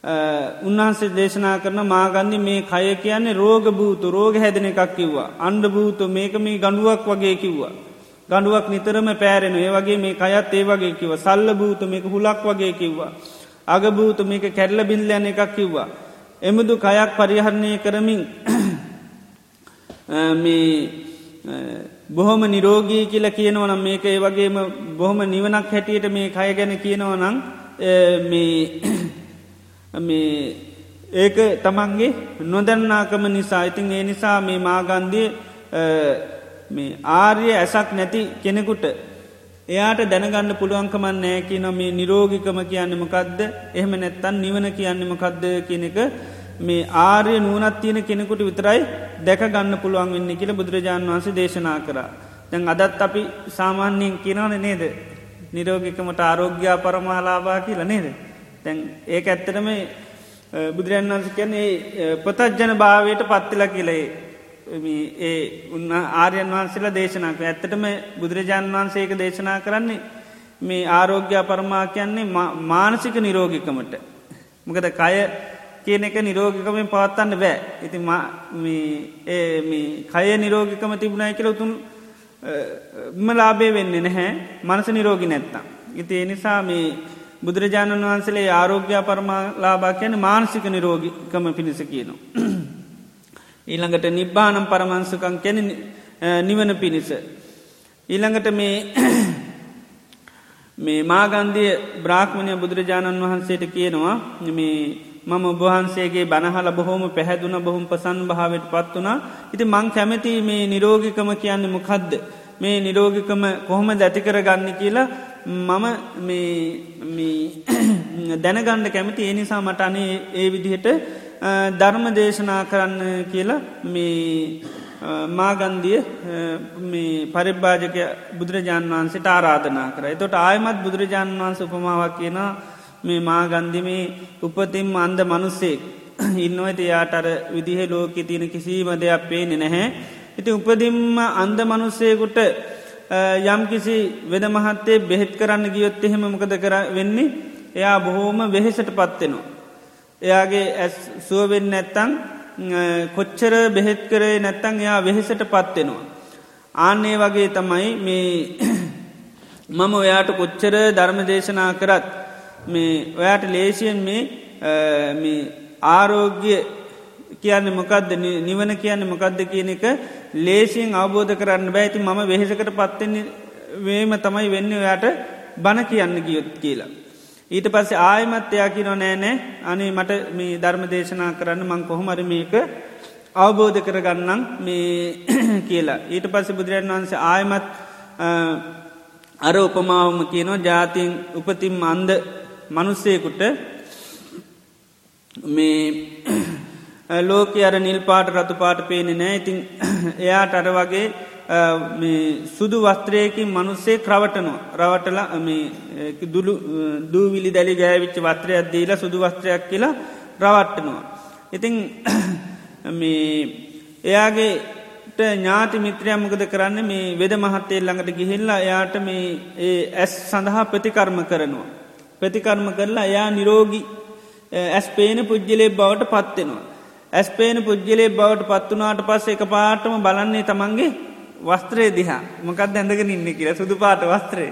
උන්වහන්සේ දේශනා කරන මාගන්නේ මේ කය කියන්නේ රෝග භූතු රෝග හැදන එකක් කිව්වා. අන්ඩ භූතු මේක මේ ගඩුවක් වගේ කිව්වා. ගඩුවක් නිතරම පෑරෙන ඒ වගේ මේ කයත් ඒ වගේ කිව සල්ල භූතු මේක හුලක් වගේ කිව්වා. අගභූතු මේක කැරල බිල්ලයන එකක් කිව්වා. එමුදු කයක් පරිහරණය කරමින් මේ බොහොම නිරෝගී කියල කියනවනම් මේක ඒ වගේම බොහොම නිවනක් හැටියට මේ කය ගැන කියනවනං මේ ඒක තමන්ගේ නොදන්නාකම නිසා ඉතින් ඒ නිසා මේ මාගන්දිය මේ ආර්ය ඇසක් නැති කෙනෙකුට එයාට දැනගන්න පුළුවන්කමන් නෑ කියන මේ නිරෝගිකම කියන්න මොකක්ද එහෙම නැත්තන් නිවන කියන්න මොකක්ද කියන එක මේ ආර්ය නූනත් තියෙන කෙනෙකුට විතරයි දැකගන්න පුළුවන් වෙන්න කියල බුදුරජාණන් වහන්සේ දේශනා කරා. දැන් අදත් අපි සාමාන්‍යයෙන් කියනවන නේද. නිරෝගිකමට ආරෝග්‍යා පරමහලාබා කියල නේද. තැන් ඒක ඇත්තටම බුදුරන් වන්ස කියන්නේ පොතජ්ජන භාවයට පත්තිල කියලේ ඒ උන්න ආර්යන් වහන්සේලා දේශනාක ඇත්තටම බුදුරජාණන් වහන්සේක දේශනා කරන්නේ මේ ආරෝග්‍යා පරමා කියන්නේ මානසික නිරෝගිකමට. මොකද කය කියන එක නිරෝගිකමෙන් පවත්තන්න බෑ ඉති කය නිරෝගිකම තිබුණයි කියල උතුන් මලාබේ වෙන්න නැහැ මනස නිරෝගි නැත්තම්. ඉති එනිසා මේ බුදුරජාණන් වහන්සේේ ආරෝග්‍ය පරමලාබා කියන මානසික නිරෝගිකම පිණිස කියනවා. ඊළඟට නිබ්බානම් පරමංසකං කැන නිවන පිණිස. ඊළඟට මේ [COUGHS] මේ මාගන්දිය බ්‍රාහ්මණය බුදුරජාණන් වහන්සේට කියනවා මේ මම ඔබහන්සේගේ බනහල බොහෝම පැහැදුන බොහොම පසන් භාවට පත් වනා ඉති මං කැමති මේ නිරෝගිකම කියන්න මොකක්ද මේ නිරෝගිකම කොහොම දැතිකර ගන්න කියලා මම [CLEARS THROAT] දැනගණ්ඩ කැමති ඒ නිසා මට අනේ ඒ විදිහට ධර්ම දේශනා කරන්න කියලා මේ මාගන්දිය මේ පරිභාජක බුදුරජාණන් වහන්සේට ආරාධනා කර එතොට ආයමත් බුදුරජාණන් වහන්ස උපමාවක් කියන මේ මාගන්දිමේ උපතිම් අන්ද මනුස්සෙක් [CLEARS THROAT] ඉන්නවත යාට අර විදිහ ලෝක තියෙන කිසිීම දෙයක් පේනෙ නැහැ. ඉති උපදිම්ම අන්ද මනුස්සයකුට යම් කිසි වෙද මහත්තේ බෙහෙත් කරන්න ගියොත් එහෙම මොකද කර වෙන්නේ එයා බොහෝම වෙහෙසට පත්වෙනවා. එයාගේ ඇස් සුවවෙන්න නැත්තං කොච්චර බෙහෙත් කරේ නැත්තං එයා වෙහෙසට පත්වෙනවා. ආන්නේ වගේ තමයි මේ [COUGHS] මම ඔයාට කොච්චර ධර්ම දේශනා කරත් මේ ඔයාට ලේසියෙන් මේ ආරෝග්‍ය කියන්න මොකක්ද නිවන කියන්න මොකක්ද කියන එක ලේසියෙන් අවබෝධ කරන්න බෑති මම වෙහෙසකට පත්වෙන්නේ වේම තමයි වෙන්න ඔයාට බණ කියන්න ගියොත් කියලා. ඊට පස්සේ ආයමත්‍යයා කිනො නෑනෑ අනේ මට මේ ධර්ම දේශනා කරන්න මං කොහොමර මේක අවබෝධ කරගන්නම් මේ [CLEARS THROAT] කියලා. ඊට පස්ස බුදුරජන් වහන්සේ ආයමත් අර උපමාවම කියනවා ජාතින් උපතින් අන්ද මනුස්සයකුට මේ ලෝක අර නිල් පාට රතු පාට පේනෙ නෑ ඉතින් [CLEARS THROAT] එයාට අර වගේ සුදු වස්ත්‍රයකින් මනුස්සේ ක්‍රවටනවා රවටල දුළු දූවිලි දැලි ගෑවිච්ච වත්‍රයක් දීලා සුදු වස්ත්‍රයක් කියලා රවට්ටනවා. ඉතිං [CLEARS THROAT] එයාගේ ඥාති මිත්‍රයමකද කරන්න මේ වෙද මහත්තේ ළඟට ගිහිල්ලා එයාට මේ ඒ ඇස් සඳහා ප්‍රතිකර්ම කරනවා. ප්‍රතිකර්ම කරලා එයා නිරෝගී ඇස් පේන පුද්ජලේ බවට පත්වෙනවා. ඇස් පේන පුද්ජලේ බවට පත්වනාට පස්ස එක පාටම බලන්නේ තමන්ගේ වස්ත්‍රය දිහා මොකක්ද ඇඳගෙන ඉන්න කියලා සුදු පාට වස්ත්‍රය.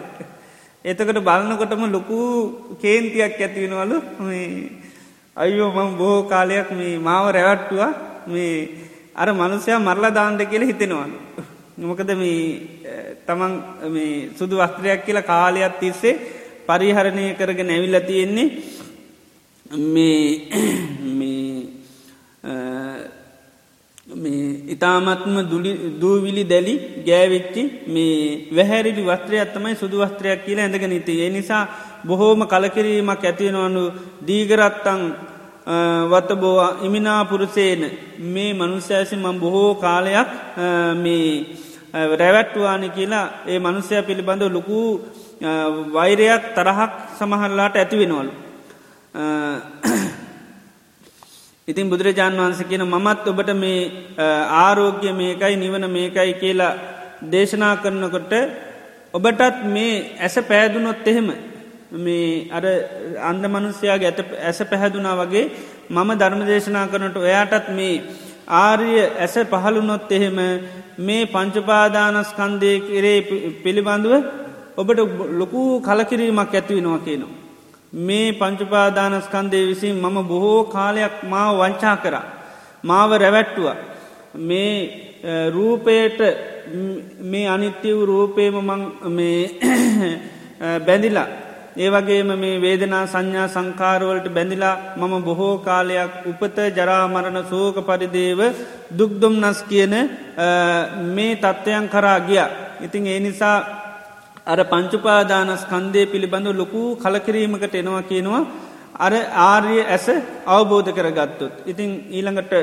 එතකට බලන්නකොටම ලොකු කේන්තියක් ඇතිවෙනවලු අයියෝ මං බොහෝ කාලයක් මේ මාව රැවට්ටුව මේ අර මනුසයා මරලා දාන්ට කියල හිතෙනවලු. මොකද මේ තමන් සුදු වස්ත්‍රයක් කියලා කාලයක් තිස්සේ පරිහරණය කරගෙන ඇවිල්ල තියෙන්නේ මේ මේ ඉතාමත්ම දූවිලි දැලි ගෑවෙච්චි මේ වැහැරිලි වස්ත්‍රයක් තමයි සුදු වස්ත්‍රයක් කියලා ඇඳගෙන ඉති. ඒ නිසා බොහෝම කලකිරීමක් ඇතිවෙනවනු දීගරත්තං වතබෝ ඉමිනාපුරුසේන මේ මනුස්්‍යයසි මං බොහෝ කාලයක් මේ රැවැට්ටුවානි කියලා ඒ මනුස්්‍යය පිළිබඳව ලොකු වෛරයක් තරහක් සමහල්ලාට ඇතිවෙනවලු. ඉතින් බුදුරජාණන් වහන්ස කියන මමත් ඔබට මේ ආරෝග්‍ය මේකයි නිවන මේකයි කියලා දේශනා කරනකොට ඔබටත් මේ ඇස පෑදුනොත් එහෙම මේ අර අන්ද මනුස්්‍යයාගේ ඇත ඇස පැහැදුනා වගේ මම ධර්ම දේශනා කරනට ඔයාටත් මේ ආර්ය ඇස පහළුනොත් එහෙම මේ පංචපාදානස්කන්දය කරේ පිළිබඳුව ඔබට ලොකු කලකිරීමක් ඇතිවෙනවා කියනවා. මේ පංචුපාදානස්කන්දය විසින් මම බොහෝ කාලයක් මාව වංචා කර. මාව රැවැට්ටුව. මේ රූපයට මේ අනිත්‍යව රූපේම මං මේ බැඳිලා ඒවගේම මේ වේදනා සංඥා සංකාරවලට බැඳිලා මම බොහෝ කාලයක් උපත ජරාමරණ සෝක පරිදේව දුක්දුම් නස් කියන මේ තත්ත්වයන් කරා ගිය. ඉතිං ඒ නිසා අර පංචුපාදානස් කන්දේ පිළිබඳ ලොකු කලකිරීමකට එනවා කියනවා. අර ආර්ය ඇස අවබෝධ කර ගත්තොත්. ඉතිං ඊළඟට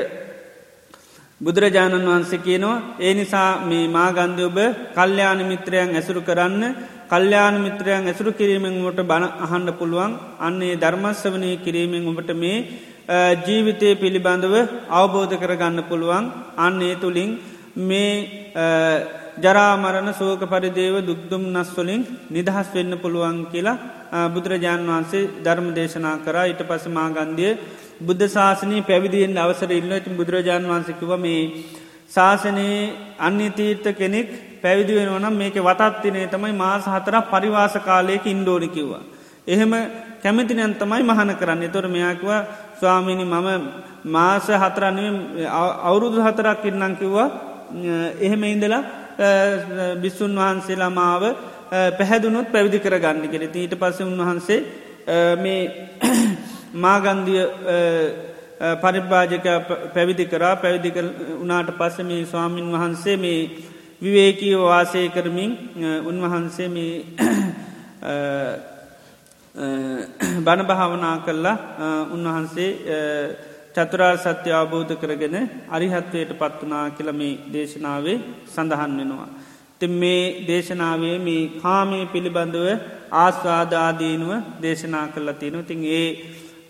බුදුරජාණන් වහන්සේ කියනවා ඒ නිසා මේ මාගන්ධ ඔබ කල්්‍යයාන මිත්‍රයන් ඇසුරු කරන්න. කල්්‍යයාන මිත්‍රයන් ඇසුරු කිරීමෙන් ට බණ අහන්න පුළුවන්. අන්නේ ධර්මස්වනය කිරීමෙන් ඔබට මේ ජීවිතය පිළිබඳව අවබෝධ කරගන්න පුළුවන්. අන්නේ තුළින් මේ ජරාමරණ සෝක පරිදේව දුක්දුම් නස්වලින් නිදහස් වෙන්න පුළුවන් කියලා බුදුරජාණන් වහන්සේ ධර්ම දේශනා කරා. ඊට පස මාගන්දිය බුද්ධ ශාසනී පැවිදිෙන් අවසර ඉල්ල ති බුදුරජාණන් වහන්සකිව මේ ශාසනයේ අන්‍ය තීර්ථ කෙනෙක් පැවිදි වෙනවනම් මේක වතත්තිනේ තමයි මාස හතර පරිවාස කාලයක ඉන්ඩෝනි කිව්වා. එහෙම කැමතිනයන් තමයි මහන කරන්න. තොර මෙයාකිව ස්වාමිනි මම මාස හතරන්නේ අවුරුදු හතරක් ඉන්නම් කිව්වා. එහෙම ඉඳලා බිස්සුන් වහන්සේලා මාව පැහැදුනුත් පැවිදි කර ගන්න කෙනෙ ඊට පස්ස උන්වහන්සේ මේ [CLEARS THROAT] මාගන්දිය පරිභාජක පැවිදි කරා. පැවිදි උනාට පස්ස මේ ස්වාමීන් වහන්සේ මේ විවේකීව වාසය කරමින් උන්වහන්සේ මේ [CLEARS THROAT] බණ භාවනා කරලා උන්වහන්සේ චතුරා සත්‍ය අවබෝධ කරගෙන අරිහත්වයට පත්වනා කියලමේ දේශනාවේ සඳහන් වෙනවා. ති මේ දේශනාවේ මේ කාමය පිළිබඳව ආස්වාදාදීනුව දේශනා කරලා තියෙන තින් ඒ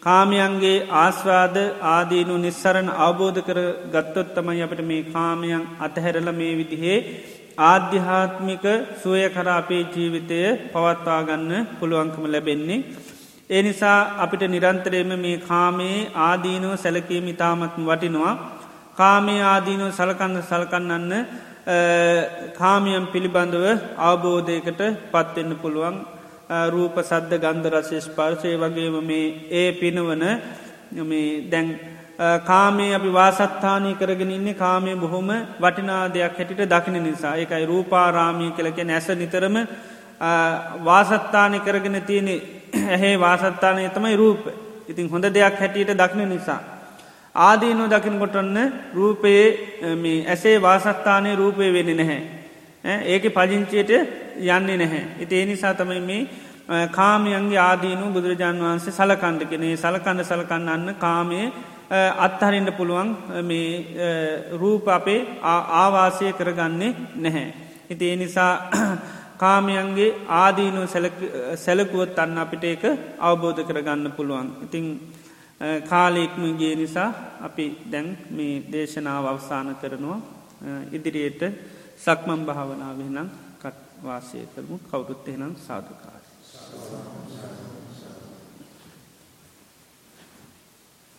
කාමයන්ගේ ආස්වාද ආදීනු නිස්සරණ අවබෝධ කර ගත්තොත් තමයි අපට මේ කාමයන් අතහැරල මේ විදිහේ ආධ්‍යාත්මික සුවය කර අපේ ජීවිතය පවත්වාගන්න පුළුවන්කම ලැබෙන්නේ. ඒ නිසා අපිට නිරන්තරයම මේ කාමයේ ආදීනුව සැලකීම ඉතාමත්ම වටිනවා. කාමේ ආදීනුව සලකන්න සලකන්නන්න කාමියම් පිළිබඳව අවබෝධයකට පත්වෙන්න පුළුවන් රූප සද්ධ ගන්ධ රශේෂ් පර්ශය වගේම මේ ඒ පිනවන මේ දැන් කාමේ අපි වාසත්ථානය කරගෙන ඉන්නේ කාමය බොහොම වටිනා දෙයක් හැටිට දකින නිසා ඒකයි රූපාරාමී කලක නැස නිතරම වාසත්තානය කරගෙන තියෙනෙ ඇහේ වාසත්තානය තමයි රූප ඉතින් හොඳ දෙයක් හැටියට දක්න නිසා. ආදීනු දකින කොටන්න රූපයේ ඇසේ වාසත්තානය රූපය වෙන්න නැහැ. ඒක පජංචයට යන්නේ නැහැ. ඉති ඒ නිසා තමයි මේ කාමයන්ගේ ආදීනු බුදුරජාන් වහන්සේ සලකණ්ඩකනේ සලකන්න සලකන්න අන්න කාමය අත්හරින්ට පුළුවන් මේ රූප අපේ ආවාසය කරගන්නේ නැහැ. ඉති ඒ නිසා කාමයන්ගේ ආදීනු සැලකුවත් අන්න අපිට ඒක අවබෝධ කරගන්න පුළුවන්. ඉතිං කාලෙක්ම ගේ නිසා අපි දැන් මේ දේශනාව අවසාන කරනවා ඉදිරියට සක්මම් භාවනාව නම් කත් වාසය කරමු කවුරුත් එහෙනම් සාධකාර.